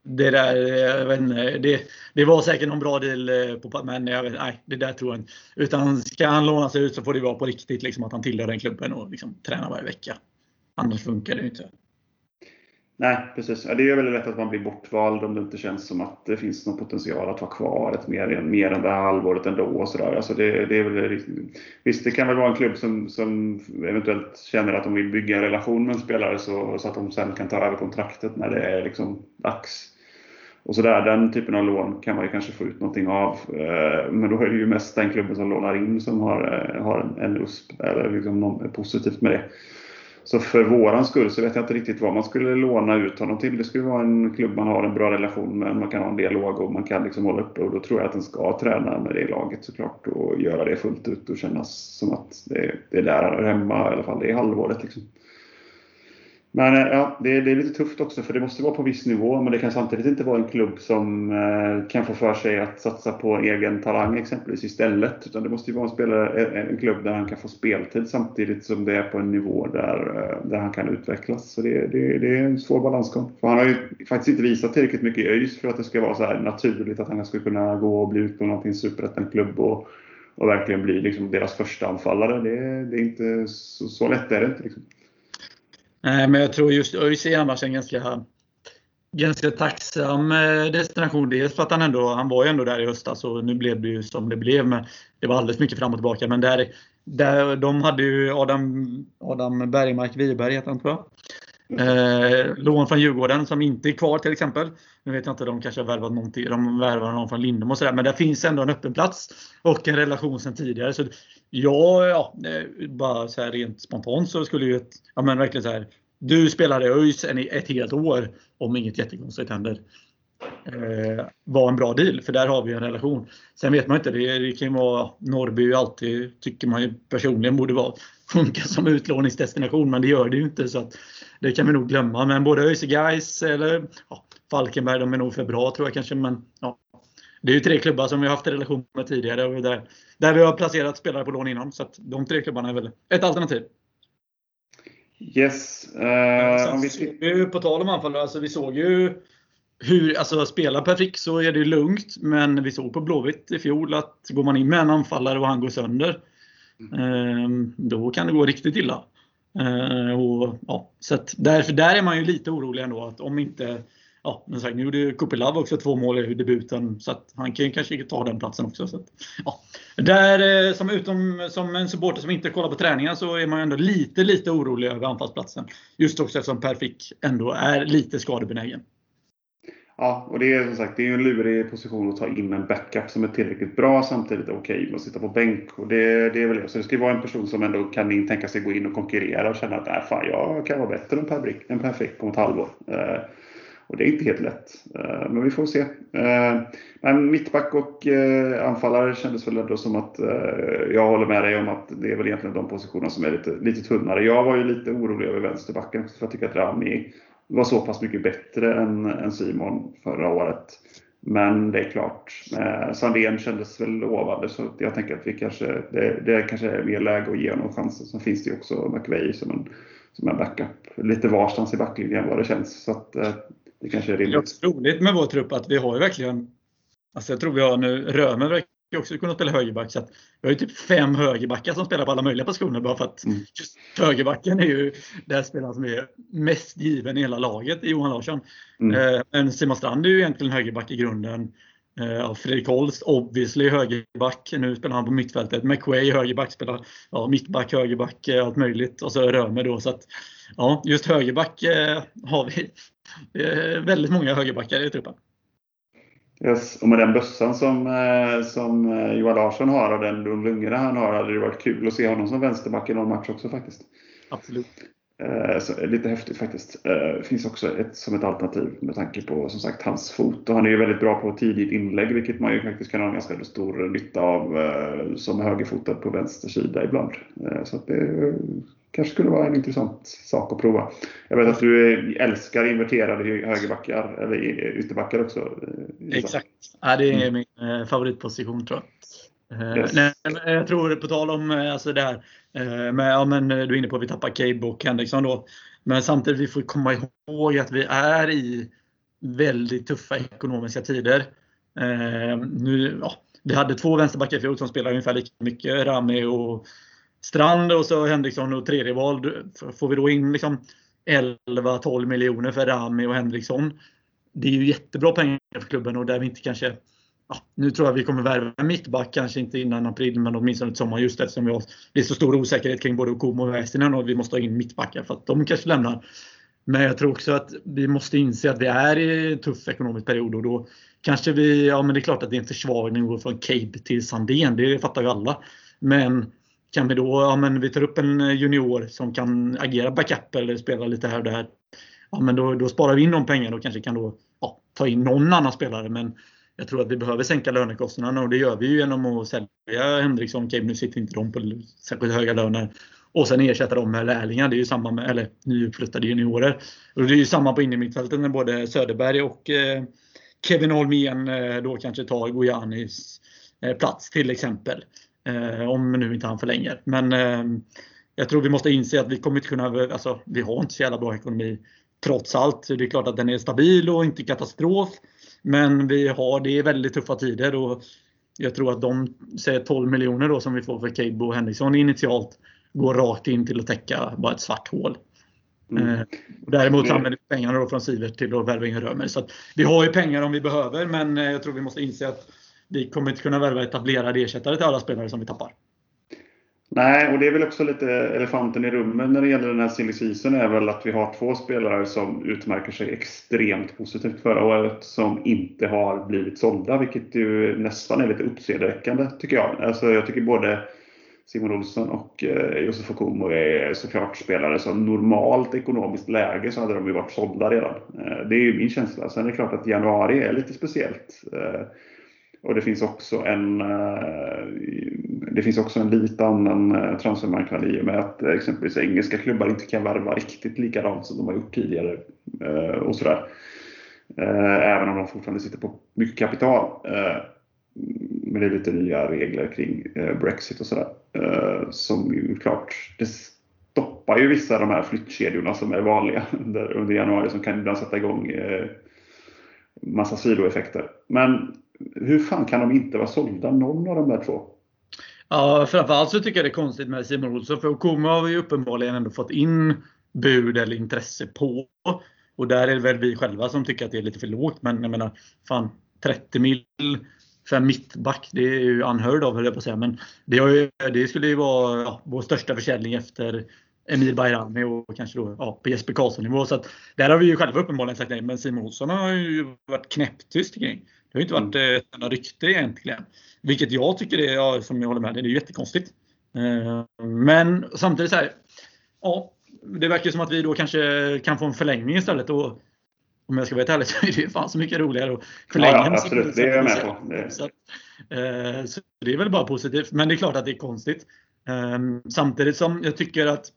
det där, jag vet inte, det, det var säkert någon bra deal, eh, på, men jag vet, nej, det där tror jag inte. Utan ska han låna sig ut så får det vara på riktigt, liksom, att han tillhör den klubben och liksom, tränar varje vecka. Annars funkar det inte. Nej, precis. Det är väldigt lätt att man blir bortvald om det inte känns som att det finns någon potential att vara kvar ett mer, mer än det här halvåret ändå. Och så där. Alltså det, det är väl, visst, det kan väl vara en klubb som, som eventuellt känner att de vill bygga en relation med en spelare så, så att de sen kan ta över kontraktet när det är liksom dags. Och så där, Den typen av lån kan man ju kanske få ut någonting av. Eh, men då är det ju mest den klubben som lånar in som har, eh, har en USP eller liksom något eh, positivt med det. Så för våran skull så vet jag inte riktigt vad man skulle låna ut honom till. Det skulle vara en klubb man har en bra relation med, man kan ha en dialog och man kan liksom hålla uppe. Och då tror jag att den ska träna med det laget såklart och göra det fullt ut och kännas som att det, det är där han är hemma i alla fall det halvåret. Liksom. Men eh, ja, det, det, är lite tufft också för det måste vara på viss nivå men det kan samtidigt inte vara en klubb som eh, kan få för sig att satsa på egen talang exempelvis istället. Utan det måste ju vara en, spelare, eh, en klubb där han kan få speltid samtidigt som det är på en nivå där, eh, där han kan utvecklas. Så det, det, det är en svår balansgång. För han har ju faktiskt inte visat tillräckligt mycket i ÖIS för att det ska vara så här naturligt att han ska kunna gå och bli ut på någonting, superettan-klubb och, och verkligen bli liksom deras första anfallare. Det, det är inte så, så lätt är det inte. Liksom. Nej, men jag tror just ÖIS är annars en ganska, ganska tacksam eh, destination. Dels för att han ändå, han var ju ändå där i höstas och nu blev det ju som det blev. Men det var alldeles mycket fram och tillbaka. Men där, där, de hade ju Adam, Adam Bergmark Wiberg, heter han tror jag. Eh, lån från Djurgården som inte är kvar till exempel. Nu vet jag inte, de kanske har värvat någonting. De värvar någon från Lindom och sådär. Men det finns ändå en öppen plats och en relation sedan tidigare. Så ja, ja eh, bara så här rent spontant så skulle ju ett, ja men verkligen så här. Du spelar i ÖIS ett helt år om inget jättekonstigt händer. Eh, var en bra deal, för där har vi en relation. Sen vet man inte, det, det kan vara Norrby alltid, tycker man ju personligen borde vara, funka som utlåningsdestination, men det gör det ju inte. Så att, det kan vi nog glömma. Men både ÖIS Gais eller ja, Falkenberg, de är nog för bra tror jag kanske. Men ja, det är ju tre klubbar som vi har haft en relation med tidigare och där, där vi har placerat spelare på lån innan. Så att de tre klubbarna är väl ett alternativ. Yes. Uh, vi... På tal om anfallare, alltså vi såg ju hur, alltså spela per fick så är det lugnt. Men vi såg på Blåvitt i fjol att går man in med en anfallare och han går sönder. Mm. Då kan det gå riktigt illa. Uh, och, ja, så att därför, där är man ju lite orolig ändå att om inte ja, men sagt, nu gjorde Kupilov också två mål i debuten så att han kan kanske ta den platsen också. Så att, ja. Där, eh, som, utom, som en supporter som inte kollar på träningar så är man ändå lite, lite orolig över anfallsplatsen. Just också eftersom Per Fick ändå är lite skadebenägen. Ja, och det är som sagt det är en lurig position att ta in en backup som är tillräckligt bra samtidigt okej okay att sitta på bänk. Och det, det är väl det. Så det ska vara en person som ändå kan tänka sig gå in och konkurrera och känna att äh, fan, jag kan vara bättre än Per, Brick, än per Frick om ett halvår. Eh, och det är inte helt lätt. Eh, men vi får se. Eh, men mittback och eh, anfallare kändes väl ändå som att eh, jag håller med dig om att det är väl egentligen de positionerna som är lite, lite tunnare. Jag var ju lite orolig över vänsterbacken för jag tycker att Rami var så pass mycket bättre än, än Simon förra året. Men det är klart, eh, Sandén kändes väl lovande så jag tänker att vi kanske, det, det kanske är mer läge att ge honom chansen. Sen finns det ju också McVeigh som en, som en backup. Lite varstans i backlinjen vad det känns. Så att, eh, det kanske är rimligt. Det är roligt med vår trupp att vi har ju verkligen, alltså jag tror vi har nu, Römer också kunna spela högerback. Så vi har ju typ fem högerbackar som spelar på alla möjliga positioner bara för att mm. just högerbacken är ju den spelaren som är mest given i hela laget, i Johan Larsson. Mm. Eh, men Simon Strand är ju egentligen högerback i grunden. Eh, Fredrik Holst, obviously högerback. Nu spelar han på mittfältet. McWay högerback, spelar ja, mittback, högerback, eh, allt möjligt. Och så Römer då. Så att, ja, just högerback eh, har vi väldigt många högerbackar i truppen. Yes. Och med den bössan som, eh, som eh, Johan Larsson har och den lungorna han har hade det varit kul att se honom som vänsterback i någon match också faktiskt. Absolut. Eh, så, lite häftigt faktiskt. Finns också ett, som ett alternativ med tanke på som sagt hans fot. Och han är ju väldigt bra på tidigt inlägg vilket man ju faktiskt kan ha ganska stor nytta av som högerfotad på vänster sida ibland. Så det kanske skulle vara en intressant sak att prova. Jag vet att du älskar inverterade högerbackar eller ytterbackar också. Eh, Exakt. Ja, det är mm. min eh, favoritposition tror jag. Eh, yes. Nej, jag tror på tal om alltså det här med, ja, men, du är inne på att vi tappar Cabe och Henriksson då. Men samtidigt vi får komma ihåg att vi är i väldigt tuffa ekonomiska tider. nu, ja, vi hade två vänsterbackar i fjol som spelade ungefär lika mycket, Rami och Strand och så Henriksson och tredje val. Får vi då in liksom 11-12 miljoner för Rami och Henriksson. Det är ju jättebra pengar för klubben och där vi inte kanske Ja, nu tror jag vi kommer värva mittback, kanske inte innan april, men åtminstone till sommar just eftersom vi har, det är så stor osäkerhet kring både Okomo och Väisänen och vi måste ha in mittbackar för att de kanske lämnar. Men jag tror också att vi måste inse att vi är i en tuff ekonomisk period och då kanske vi, ja men det är klart att det är en försvagning att gå från Cape till Sandén, det fattar ju alla. Men kan vi då, ja men vi tar upp en eh, junior som kan agera backup eller spela lite här och där. Ja men då, då sparar vi in de pengarna och kanske kan då ja, ta in någon annan spelare. Men jag tror att vi behöver sänka lönekostnaderna och det gör vi ju genom att sälja Henriksson. Okej, nu sitter inte de på särskilt höga löner. Och sen ersätta dem med lärlingar. Det är ju samma med, eller nyuppflyttade juniorer. Och det är ju samma på innermittfältet när både Söderberg och eh, Kevin Holmén eh, då kanske tar Gojanis eh, plats till exempel. Eh, om nu inte han förlänger. Men jag tror vi måste inse att vi kommer inte kunna, alltså vi har inte så jävla bra ekonomi trots allt. Det är klart att den är stabil och inte katastrof. Men vi har, det är väldigt tuffa tider och jag tror att de säger 12 miljoner då som vi får för Cabo och Henriksson initialt går rakt in till att täcka bara ett svart hål. Mm. Eh, däremot använder vi pengarna då från Sivert till att värva in Römer. Så vi har ju pengar om vi behöver men eh, jag tror vi måste inse att vi kommer inte kunna värva etablerade ersättare till alla spelare som vi tappar. Nej, och det är väl också lite elefanten i rummet när det gäller den här silly season är väl att vi har två spelare som utmärker sig extremt positivt förra året som inte har blivit sålda, vilket ju nästan är lite uppseendeväckande tycker jag. Alltså jag tycker både Simon Olsson och eh, Josef Okumo är såklart spelare som normalt ekonomiskt läge så hade de ju varit sålda redan. Eh, det är ju min känsla. Sen är det klart att januari är lite speciellt. Eh, och det finns också en, eh, det finns också en lite annan eh, transfermarknad i och med att exempelvis engelska klubbar inte kan värva riktigt likadant som de har gjort tidigare. Eh, och sådär. Även om de fortfarande sitter på mycket kapital. Men det är lite nya regler kring Brexit och sådär. Som ju klart, det stoppar ju vissa av de här flyttkedjorna som är vanliga under, under januari som kan ibland sätta igång massa sidoeffekter. Men hur fan kan de inte vara sålda, någon av de där två? Ja, framförallt så tycker jag det är konstigt med Simon Olsson. För Okuma har vi uppenbarligen ändå fått in bud eller intresse på. Och där är det väl vi själva som tycker att det är lite för lågt. Men jag menar, fan 30 mil för en mittback, det är ju unheard of höll jag på att säga. Men det, ju, det skulle ju vara ja, vår största försäljning efter Emir Bayrami och kanske då ja, på Jesper Karlsson nivå. Så att, där har vi ju själva uppenbarligen sagt nej. Men Simon Olsson har ju varit knäpptyst kring. Det har inte varit mm. ett enda rykte egentligen. Vilket jag tycker är, ja, som jag håller med, det är jättekonstigt. Eh, men samtidigt så här, ja, det verkar som att vi då kanske kan få en förlängning istället. Och om jag ska vara helt ärlig så är det fan så mycket roligare att förlänga. Ja, ja absolut. Det är jag med på. Så, eh, så det är väl bara positivt. Men det är klart att det är konstigt. Eh, samtidigt som jag tycker att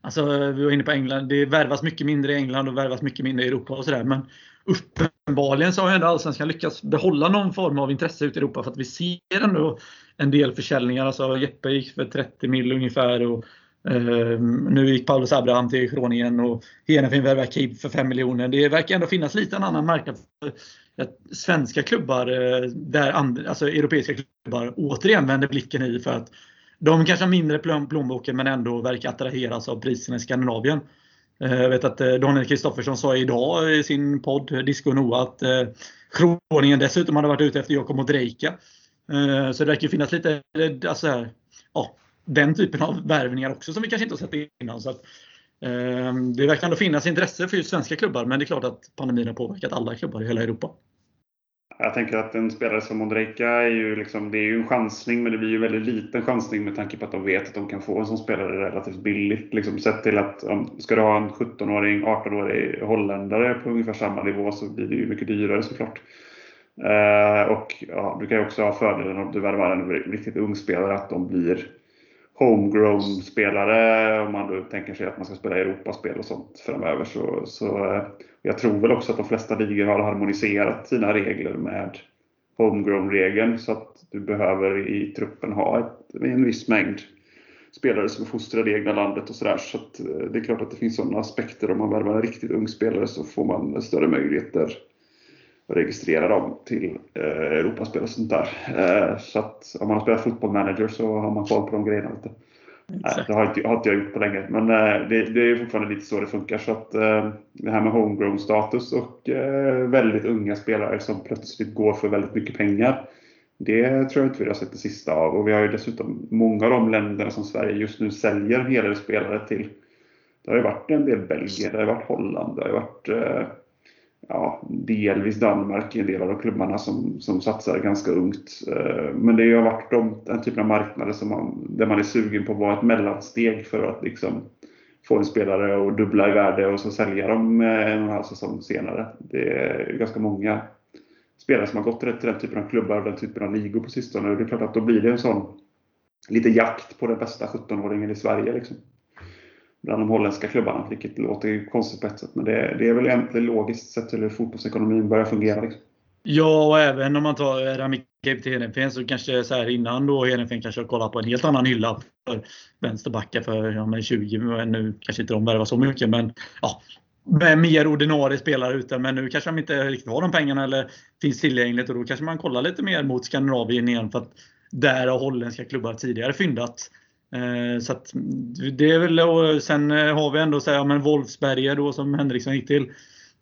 Alltså, vi var inne på England. Det värvas mycket mindre i England och värvas mycket mindre i Europa och sådär. Men uppenbarligen så har ändå Allsvenskan lyckats behålla någon form av intresse ute i Europa för att vi ser ändå en del försäljningar. Alltså Jeppe gick för 30 mil ungefär. Och, eh, nu gick Paulus Abraham till Groningen och Hedenfin värvar Kib för 5 miljoner. Det verkar ändå finnas lite en annan marknad. För svenska klubbar, eh, där andra, alltså europeiska klubbar, återigen vänder blicken i för att de kanske har mindre plånboken men ändå verkar attraheras av priserna i Skandinavien. Eh, jag vet att eh, Daniel Kristoffersson sa idag i sin podd eh, Disco Noa att Kroningen dessutom hade varit ute efter Jakob Modrejka. Så det verkar finnas lite alltså här, ja, den typen av värvningar också som vi kanske inte har sett innan. Så att, det verkar ändå finnas intresse för just svenska klubbar men det är klart att pandemin har påverkat alla klubbar i hela Europa. Jag tänker att en spelare som Ondrejka är ju, liksom, det är ju en chansning, men det blir ju väldigt liten chansning med tanke på att de vet att de kan få en sån spelare relativt billigt. Liksom, sett till att om, ska du ha en 17-åring, 18-årig holländare på ungefär samma nivå så blir det ju mycket dyrare såklart. Eh, och ja, du kan ju också ha fördelen om du värvar en riktigt ung spelare att de blir homegrown-spelare om man då tänker sig att man ska spela Europaspel och sånt framöver. Så, så eh, jag tror väl också att de flesta ligor har harmoniserat sina regler med homegrown-regeln så att du behöver i truppen ha ett, en viss mängd spelare som är fostrade i egna landet och sådär. Så, så eh, det är klart att det finns sådana aspekter. Om man värvar en riktigt ung spelare så får man större möjligheter registrera dem till eh, Europaspel och sånt där. Eh, så att om man har spelat fotboll manager så har man koll på de grejerna lite. Nej, det har inte, har inte jag gjort på länge. Men eh, det, det, är fortfarande lite så det funkar. Så att eh, det här med homegrown status och eh, väldigt unga spelare som plötsligt går för väldigt mycket pengar. Det tror jag inte vi har sett det sista av. Och vi har ju dessutom många av de länderna som Sverige just nu säljer en hel del spelare till. Det har ju varit en del Belgien, det har varit Holland, det har varit ja, delvis Danmark i en del av de klubbarna som, som satsar ganska ungt. Eh, men det har varit de, den typen av marknader som man, där man är sugen på att vara ett mellansteg för att liksom få en spelare att dubbla i värde och så sälja dem eh, en och en halv säsong senare. Det är ganska många spelare som har gått till den typen av klubbar och den typen av ligor på sistone. Och det är klart att då blir det en sån lite jakt på den bästa 17-åringen i Sverige. Liksom bland de holländska klubbarna, vilket låter konstigt på ett sätt. Men det, det är väl egentligen logiskt sett hur fotbollsekonomin börjar fungera. Liksom. Ja, och även om man tar Rami Cape till Hedenfen så kanske så här innan då Hedenfen kanske har kollat på en helt annan hylla för vänsterbackar för ja, 20, nu kanske inte de värvar så mycket men ja, med mer ordinarie spelare ute. Men nu kanske de inte riktigt har de pengarna eller finns tillgängligt och då kanske man kollar lite mer mot Skandinavien igen för att där har holländska klubbar tidigare fyndat. Eh, så att, det är väl, och sen eh, har vi ändå så här, ja, men Wolfsberger då som Henriksson gick till.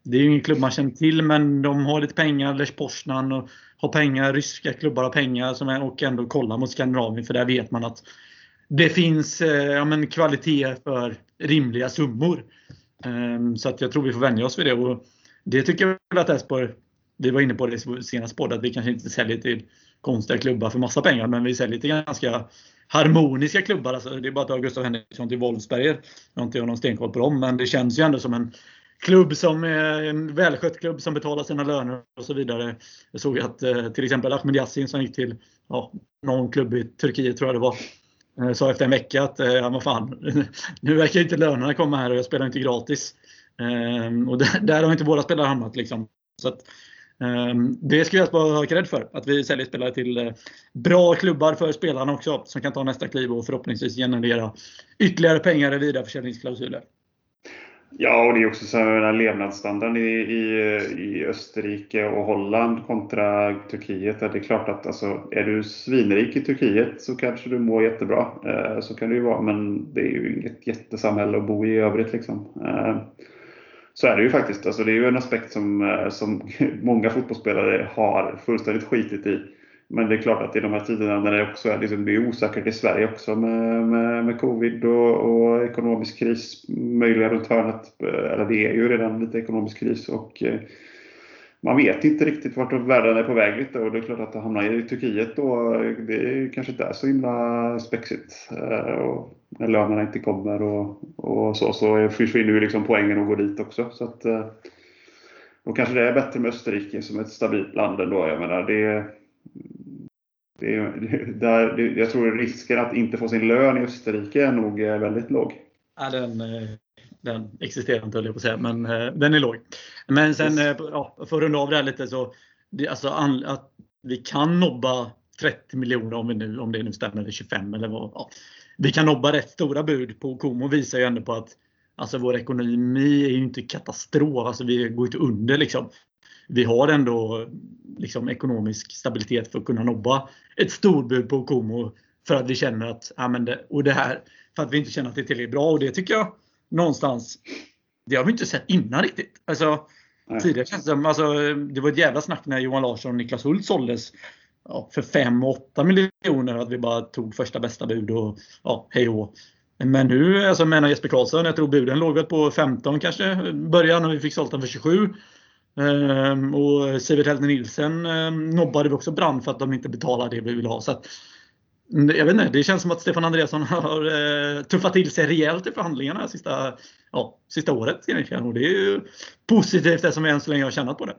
Det är ju ingen klubb man känner till men de har lite pengar. Lech Poznan och har pengar. Ryska klubbar har pengar som är, och ändå kollar mot Skandinavien för där vet man att det finns eh, ja, men kvalitet för rimliga summor. Så att jag tror vi får vänja oss vid det. Och det tycker jag väl att Elfsborg, vi var inne på det senaste podd, att vi kanske inte säljer till konstiga klubbar för massa pengar men vi säljer till ganska harmoniska klubbar. Alltså, det är bara att ta Gustav Henriksson till Wolfsberger. Jag har inte någon stenkoll på dem, men det känns ju ändå som en klubb som är en välskött klubb som betalar sina löner och så vidare. Jag såg att eh, till exempel Ahmed Yassin som gick till ja, någon klubb i Turkiet tror jag det var. Eh, sa efter en vecka att eh, ja, vad fan, nu verkar inte lönerna komma här och jag spelar inte gratis. Och där, där har inte våra spelare hamnat. Liksom. Så att, Ehm, det ska vi alltså ha rädd för, att vi säljer spelare till eh, bra klubbar för spelarna också, som kan ta nästa kliv och förhoppningsvis generera ytterligare pengar i vidareförsäljningsklausuler. Ja, och det är också så här, levnadsstandarden i, i, i Österrike och Holland kontra Turkiet. Det är klart att alltså, är du svinrik i Turkiet så kanske du mår jättebra. Eh, så kan det ju vara, men det är ju inget jättesamhälle att bo i i övrigt. Liksom. Eh, så är det ju faktiskt. Alltså det är ju en aspekt som, eh, som många fotbollsspelare har fullständigt skitit i. Men det är klart att i de här tiderna när det också är, liksom, det är osäkert i Sverige också med, med, med covid och, och, ekonomisk kris möjliga runt hörnet. Eh, eller det är ju redan lite ekonomisk kris. och eh, man vet inte riktigt vart världen är på väg lite och det är klart att det hamnar i Turkiet då, det är kanske inte är så himla spexigt. Eh, och när lönerna inte kommer och, och så, så försvinner ju liksom poängen att gå dit också. Så att, eh, då kanske det är bättre med Österrike som ett stabilt land ändå. Jag menar, det, det, där, det, jag tror risken att inte få sin lön i Österrike är nog eh, väldigt låg. Ja, den, den existerar inte höll jag på att säga, men den är låg. Men sen yes. ja, för att runda av det här lite så, det, alltså, att vi kan nobba 30 miljoner om, vi nu, om det nu stämmer, eller 25 eller vad. Ja. Vi kan nobba rätt stora bud på Como visar ju ändå på att alltså, vår ekonomi är ju inte katastrof. Alltså, vi går inte under liksom. Vi har ändå liksom, ekonomisk stabilitet för att kunna nobba ett storbud på Como för att vi känner att, ja, men det, och det här, för att vi inte känner att det är tillräckligt bra. Och det tycker jag någonstans det har vi inte sett innan riktigt. Alltså, tidigare känns det som, alltså, det var ett jävla snack när Johan Larsson och Niklas Hult såldes ja, för 5 8 miljoner. Att vi bara tog första bästa bud och ja, hej och Men nu, alltså menar Jesper Karlsson, jag tror buden låg väl på 15 kanske början och vi fick sålt den för 27. Ehm, och Sivert Helden Nilsen ehm, nobbade vi också brand för att de inte betalade det vi ville ha. Så att, Mm, jag vet inte, det känns som att Stefan Andreasson har eh, tuffat till sig rejält i förhandlingarna sista, ja, sista året. Och det är ju positivt det som vi än så länge har tjänat på det.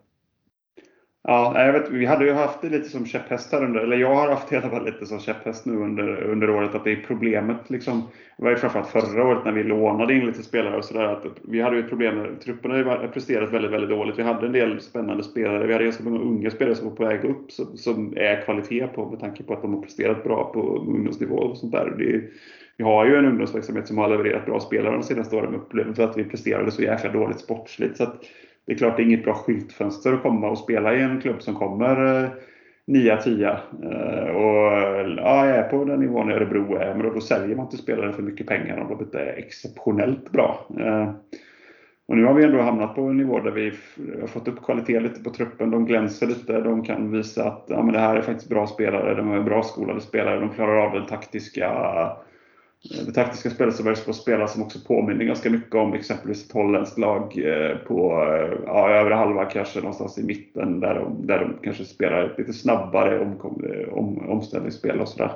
Ja, jag vet, vi hade ju haft det lite som käpphäst här under, eller jag har haft det i alla fall lite som käpphäst nu under, under året, att det är problemet liksom. Det var ju framförallt förra året när vi lånade in lite spelare och sådär, vi hade ju ett problem med truppen har presterat väldigt, väldigt dåligt. Vi hade en del spännande spelare, vi hade ganska många unga spelare som var på väg upp, som, som är kvalitet på med tanke på att de har presterat bra på ungdomsnivå och sånt där. Det, vi har ju en ungdomsverksamhet som har levererat bra spelare de senaste åren, upplevt att vi presterade så jäkla dåligt sportsligt. Så att, det är klart det är inget bra skyltfönster att komma och spela i en klubb som kommer eh, nia, tia. Eh, och ja, jag är på den nivån Örebro är, men då, då säljer man inte spelare för mycket pengar om de inte är exceptionellt bra. Och nu har vi ändå hamnat på en nivå där vi har fått upp kvaliteten lite på truppen. De glänser lite. De kan visa att ja, men det här är faktiskt bra spelare. De är bra skolade spelare. De klarar av den taktiska det taktiska spelet som Elfsborg spelar som också påminner ganska mycket om exempelvis ett holländskt lag eh, på eh, ja, övre halva kanske någonstans i mitten där de, där de kanske spelar lite snabbare om, eh, om, omställningsspel och sådär.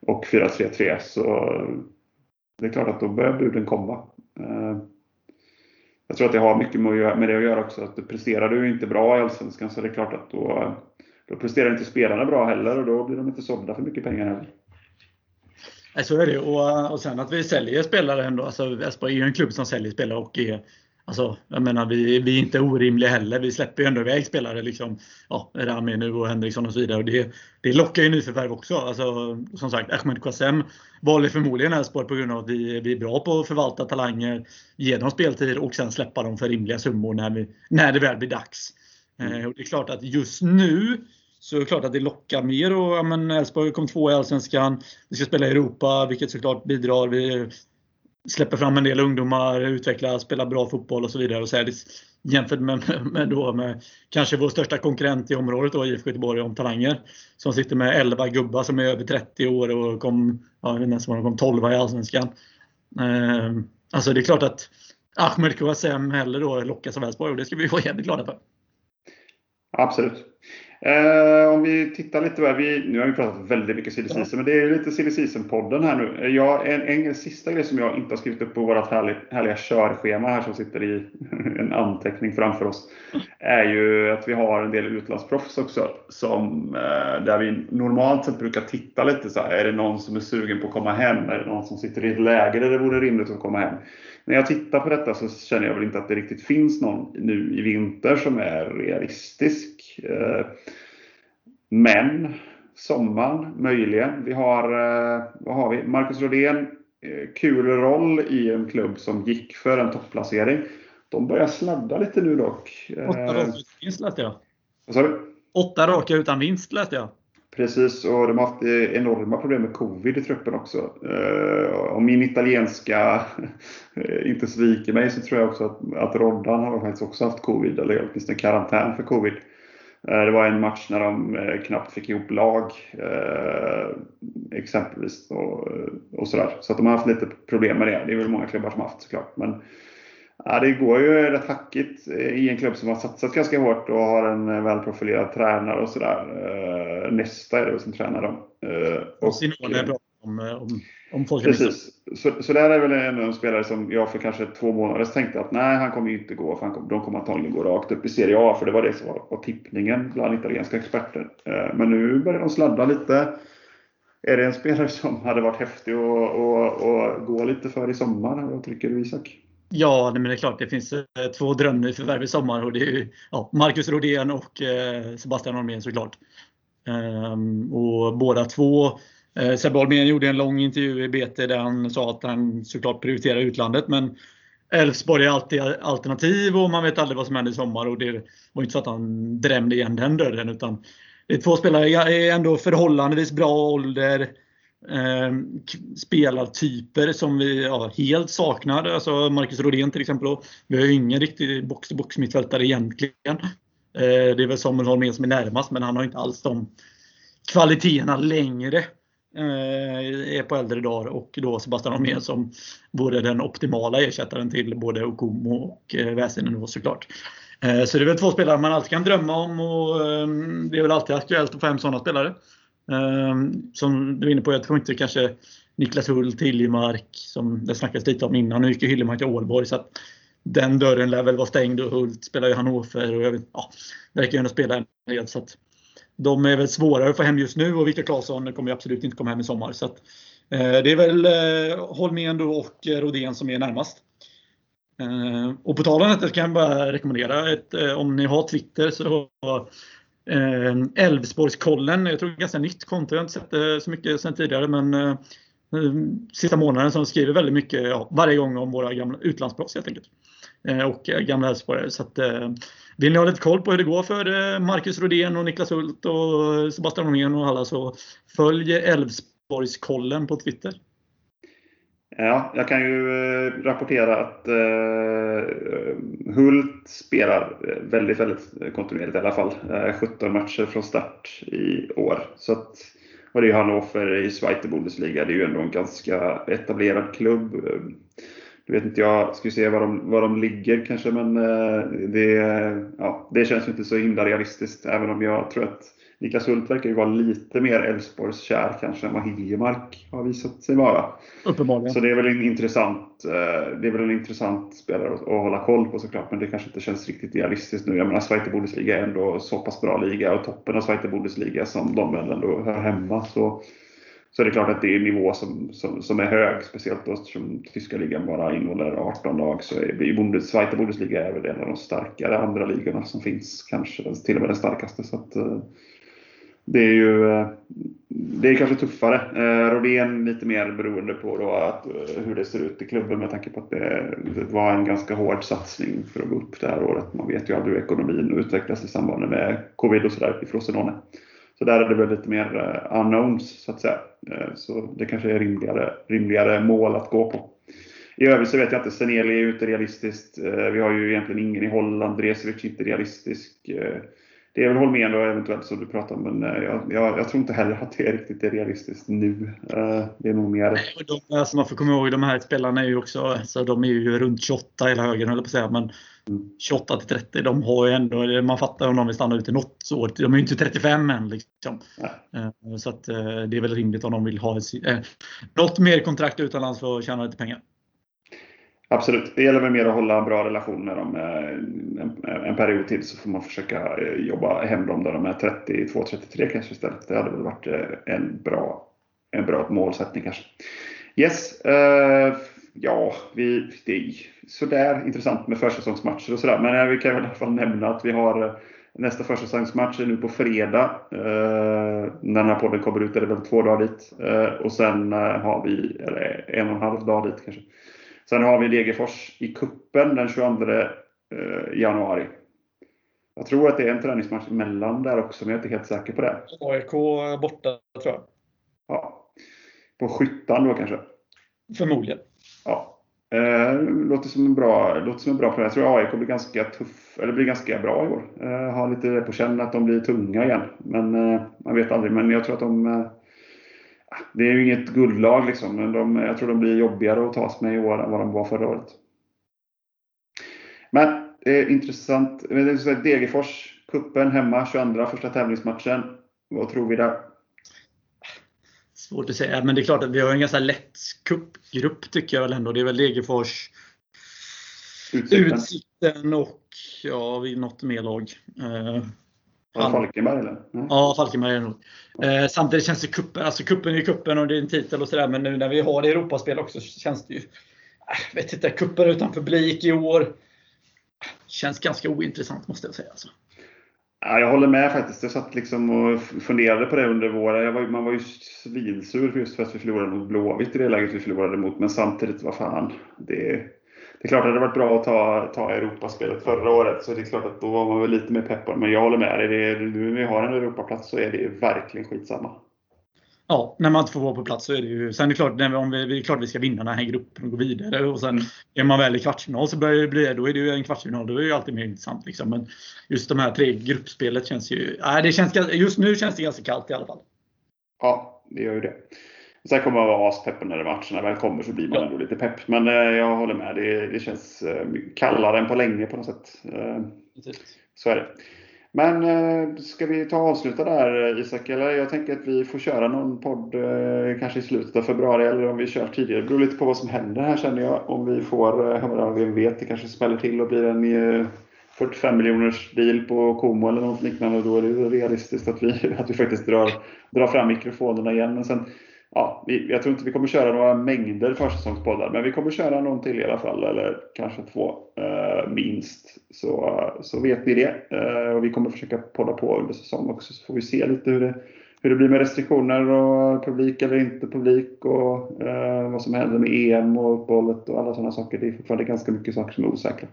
Och 4-3-3 så det är klart att då börjar buden komma. Jag tror att det har mycket med det att göra också. Att presterar du inte bra i Allsvenskan så är det klart att då, då presterar inte spelarna bra heller och då blir de inte sålda för mycket pengar heller. Nej, så är det. Och, och sen att vi säljer spelare ändå. Alltså, Elfsborg är ju en klubb som säljer spelare och är Alltså, jag menar, vi, vi är inte orimliga heller. Vi släpper ju ändå iväg spelare. Liksom, ja, Rami nu och Henriksson och så vidare. Och det, det lockar ju nyförvärv också. Alltså, som sagt, Ahmed Qassem valde förmodligen Elfsborg på grund av att vi, vi är bra på att förvalta talanger, ge dem speltid och sen släppa dem för rimliga summor när, vi, när det väl blir dags. Mm. Eh, och det är klart att just nu så är det klart att det lockar mer. Och, ja, men Elfsborg kom två i Allsvenskan. Vi ska spela i Europa, vilket såklart bidrar. Vi släpper fram en del ungdomar, utvecklar, spelar bra fotboll och så vidare. Och så här, jämfört med, med, då, med kanske vår största konkurrent i området, då, IFK Göteborg, om talanger. Som sitter med 11 gubbar som är över 30 år och kom, ja, jag vet inte de kom 12 i Allsvenskan. Eh, alltså det är klart att Ahmed Kouassem hellre då lockas av Elfsborg och det ska vi vara jävligt glada för. Absolut. Eh, om vi tittar lite där. Vi, nu har vi pratat väldigt mycket silly ja. men det är lite silly podden här nu. Eh, jag, en, en, sista grej som jag inte har skrivit upp på vårt härliga, härliga körschema här som sitter i en anteckning framför oss. Är ju att vi har en del utlandsproffs också. Som, eh, där vi normalt sett brukar titta lite så här, Är det någon som är sugen på att komma hem? Är det någon som sitter i ett läge där det vore rimligt att komma hem? När jag tittar på detta så känner jag väl inte att det riktigt finns någon nu i vinter som är realistisk. Eh, men sommaren möjligen. Vi har, eh, vad har vi? Marcus Rodén, eh, kul roll i en klubb som gick för en topplacering. De börjar sladda lite nu dock. Åtta raka utan vinst läste jag. Vad sa du? Åtta raka utan vinst läste jag. Precis, och de har haft enorma problem med covid i truppen också. Om min italienska inte sviker mig så tror jag också att, att Roddan har faktiskt också haft covid, eller åtminstone karantän för covid. Eh, det var en match när de eh, knappt fick ihop lag, eh, exempelvis. Och, och sådär. Så att de har haft lite problem med det. Det är väl många klubbar som har haft såklart. Men ja, det går ju rätt hackigt i en klubb som har satsat ganska hårt och har en välprofilerad tränare och sådär. Nästa är det som tränar dem. Och, Simone är bra om, om om folk Precis. Så, så där är väl en av de spelare som jag för kanske två månader tänkte att nej, han kommer ju inte gå. För han kom, de kommer antagligen gå rakt upp i Serie A. För det var det som var, var tippningen bland italienska experter. Eh, men nu börjar de sladda lite. Är det en spelare som hade varit häftig att gå lite för i sommar? Vad tycker du Isak? Ja, men det är klart. Det finns eh, två drömnyförvärv i sommar och det är ja, Marcus Rodén och eh, Sebastian Holmén såklart. Um, och båda två Eh, Sebbe Holmén gjorde en lång intervju i BT där han sa att han såklart prioriterar utlandet. Men Elfsborg är alltid alternativ och man vet aldrig vad som händer i sommar. Och det var inte så att han drämde igen den dörren. Utan det är två spelare i ändå förhållandevis bra ålder. Eh, spelartyper som vi ja, helt saknar. Alltså Marcus Rodén till exempel. Vi har ju ingen riktig box-to-box mittfältare egentligen. Eh, det är väl Samuel Holmén som är närmast men han har inte alls de kvaliteterna längre. Eh, är på äldre dagar och då Sebastian Holmén som vore den optimala ersättaren till både Okumo och eh, Väsinen då såklart. Eh, så det är väl två spelare man alltid kan drömma om och ehm, det är väl alltid aktuellt att få hem sådana spelare. Ehm, som du är inne på, jag tror inte kanske Niklas Hult, Hiljemark, som det snackades lite om innan. Nu gick ju Hiljemark till Ålborg så att den dörren lär väl vara stängd och Hult spelar ju Hannover och jag vet, ja, verkar ju ändå spela en del. Så att de är väl svårare att få hem just nu och Viktor Claesson kommer absolut inte komma hem i sommar. Så att, eh, det är väl eh, Holmén då och eh, Rodén som är närmast. Eh, och på tal om detta kan jag bara rekommendera, ett, eh, om ni har Twitter så eh, Älvsborgskollen, jag tror det är ganska nytt konto, jag har inte sett det så mycket sedan tidigare men eh, sista månaden som skriver väldigt mycket ja, varje gång om våra gamla utlandsproffs helt enkelt. Eh, och eh, gamla Elfsborgare. Så att, eh, vill ni ha lite koll på hur det går för Marcus Rodén och Niklas Hult och Sebastian Holmén och alla så följ Elfsborgskollen på Twitter. Ja, jag kan ju rapportera att Hult spelar väldigt, väldigt kontinuerligt i alla fall. 17 matcher från start i år. Så att, och det är Hannover i Schweizer Bundesliga. Det är ju ändå en ganska etablerad klubb. Nu vet inte jag, ska se var de, var de ligger kanske, men eh, det, ja, det känns inte så himla realistiskt. Även om jag tror att Niklas Hult verkar ju vara lite mer Elfsborgskär kanske än vad Hiljemark har visat sig vara. Uppenbarligen. Så det är väl en intressant, eh, det är väl en intressant spelare att, hålla koll på såklart. Men det kanske inte känns riktigt realistiskt nu. Jag menar Zweite Bundesliga är ändå så pass bra liga och toppen av Zweite Bundesliga som de väl ändå hör hemma. Så, så är det klart att det är en nivå som, som, som är hög. Speciellt då eftersom tyska ligan bara innehåller 18 lag. Så är Bundes, Zweite Bundesliga är väl en av de starkare andra ligorna som finns. Kanske till och med den starkaste. Så att, eh, det är ju eh, det är kanske tuffare. Eh, Rodén lite mer beroende på då att, hur det ser ut i klubben med tanke på att det, var en ganska hård satsning för att gå upp det här året. Man vet ju aldrig hur ekonomin utvecklas i samband med covid och sådär i Frosinone. Så där är det väl lite mer eh, unknowns så att säga. Eh, så det kanske är rimligare, rimligare mål att gå på. I övrigt så vet jag inte. Seneli är ju inte realistiskt. Eh, vi har ju egentligen ingen i Holland. Dresevic är inte realistisk det är väl Holmén då eventuellt som du pratar om, men jag, jag, jag, tror inte heller att det är riktigt är realistiskt nu. Det är nog mer... De, alltså man får komma ihåg, de här spelarna är ju också, så de är ju runt 28 hela högen höll på att säga, men 28 till 30, de har ju ändå, man fattar om de vill stanna ute något år. De är ju inte 35 än. Liksom. Eh, så att, det är väl rimligt om de vill ha ett, något mer kontrakt utomlands för att tjäna lite pengar. Absolut. Det gäller väl mer att hålla en bra relation med dem en, en period till så får man försöka eh, jobba hem dem där de är 32-33 kanske istället. Det hade väl varit eh, en bra, en bra målsättning kanske. Yes. Ja, vi, det är sådär intressant med försäsongsmatcher och sådär. Men vi kan väl i alla fall nämna att vi har nästa försäsongsmatch är nu på fredag. Uh, när den här podden kommer ut är det väl två dagar dit. Uh, och sen har vi, eller en och en halv dag dit kanske. Sen har vi Degerfors i kuppen den 22 eh, januari. Jag tror att det är en träningsmatch emellan där också, men jag är inte helt säker på det. AIK borta, tror jag. Ja. På Skyttan då kanske? Förmodligen. Ja. Eh, låter som en bra, låter som en bra plan. Jag tror AIK blir ganska tuff, eller blir ganska bra i år. Eh, har lite på känn att de blir tunga igen. Men eh, man vet aldrig. Men jag tror att de eh, det är ju inget guldlag liksom, men de, jag tror de blir jobbigare att tas med i år än vad de var förra året. Men eh, det är intressant. Degerfors, kuppen hemma, 22 första tävlingsmatchen. Vad tror vi där? Svårt att säga, men det är klart att vi har en ganska lätt cupgrupp tycker jag väl ändå. Det är väl Degerfors, Utsikten, Utsikten och ja, något mer lag. Eh, Falkenberg eller? Mm. Ja, Falkenberg är det nog. Eh, samtidigt känns det kuppen, alltså kuppen är kuppen och det är en titel och sådär. Men nu när vi har det Europaspel också så känns det ju, äh, vet inte, kuppen utan publik i år. Känns ganska ointressant måste jag säga. Alltså. Ja, jag håller med faktiskt. Jag satt liksom och funderade på det under våren. Var, man var ju svinsur just för att vi förlorade mot Blåvitt i det läget vi förlorade mot. Men samtidigt, vad fan. Det, det är klart att det hade varit bra att ta, ta Europaspelet förra året, så det är klart att då var man väl lite mer peppad. Men jag håller med dig. Det nu när vi har en Europaplats så är det verkligen skitsamma. Ja, när man inte får vara på plats så är det ju... Sen är det klart, om vi, det är klart vi ska vinna den här gruppen och gå vidare. Och sen är man väl i kvartsfinal så börjar det bli, då är det ju en kvartsfinal. Då är det ju alltid mer intressant. Liksom. Men just de här tre gruppspelet känns ju... Äh, det känns, just nu känns det ganska kallt i alla fall. Ja, det gör ju det. Sen kommer man vara aspepp när matcherna väl kommer så blir man ja. ändå lite pepp. Men eh, jag håller med. Det, det känns eh, kallare än på länge på något sätt. Eh, så är det. Men eh, ska vi ta och avsluta där Isak? Eller jag tänker att vi får köra någon podd eh, kanske i slutet av februari eller om vi kör tidigare. Det beror lite på vad som händer här känner jag. Om vi får, eh, vem vet, det kanske smäller till och blir en eh, 45 miljoners deal på Como eller något liknande. Då är det realistiskt att vi, att vi faktiskt drar, drar fram mikrofonerna igen. Men sen ja, jag tror inte vi kommer köra några mängder försäsongspoddar, men vi kommer köra någon till i alla fall, eller kanske två eh, minst. Så, så vet ni det. Eh, och vi kommer försöka podda på under säsong också, så får vi se lite hur det, hur det blir med restriktioner och publik eller inte publik och eh, vad som händer med EM och uppehållet och alla sådana saker. Det är fortfarande ganska mycket saker som är osäkra.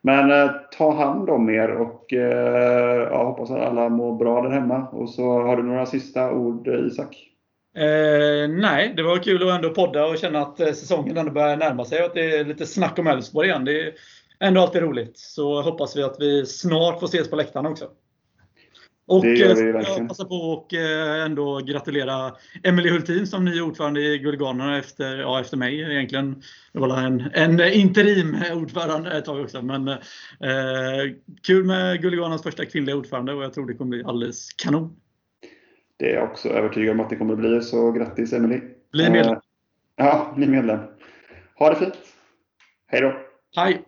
Men eh, ta hand om er och eh, jag hoppas att alla mår bra där hemma. Och så har du några sista ord eh, Isak? Eh, nej, det var kul att ändå podda och känna att säsongen ändå börjar närma sig och att det är lite snack om Elfsborg igen. Det är ändå alltid roligt. Så hoppas vi att vi snart får ses på läktaren också. Och det gör vi verkligen. jag passa på och ändå gratulera Emelie Hultin som ny ordförande i Guldganerna efter, ja, efter mig egentligen. Det var en, en interim-ordförande ett tag också. Men eh, kul med Guldganernas första kvinnliga ordförande och jag tror det kommer bli alldeles kanon. Det är jag också övertygad om att det kommer bli, så grattis Emelie! Bli medlem! Eh, ja, bli medlem! Ha det fint! Hej då! Hej!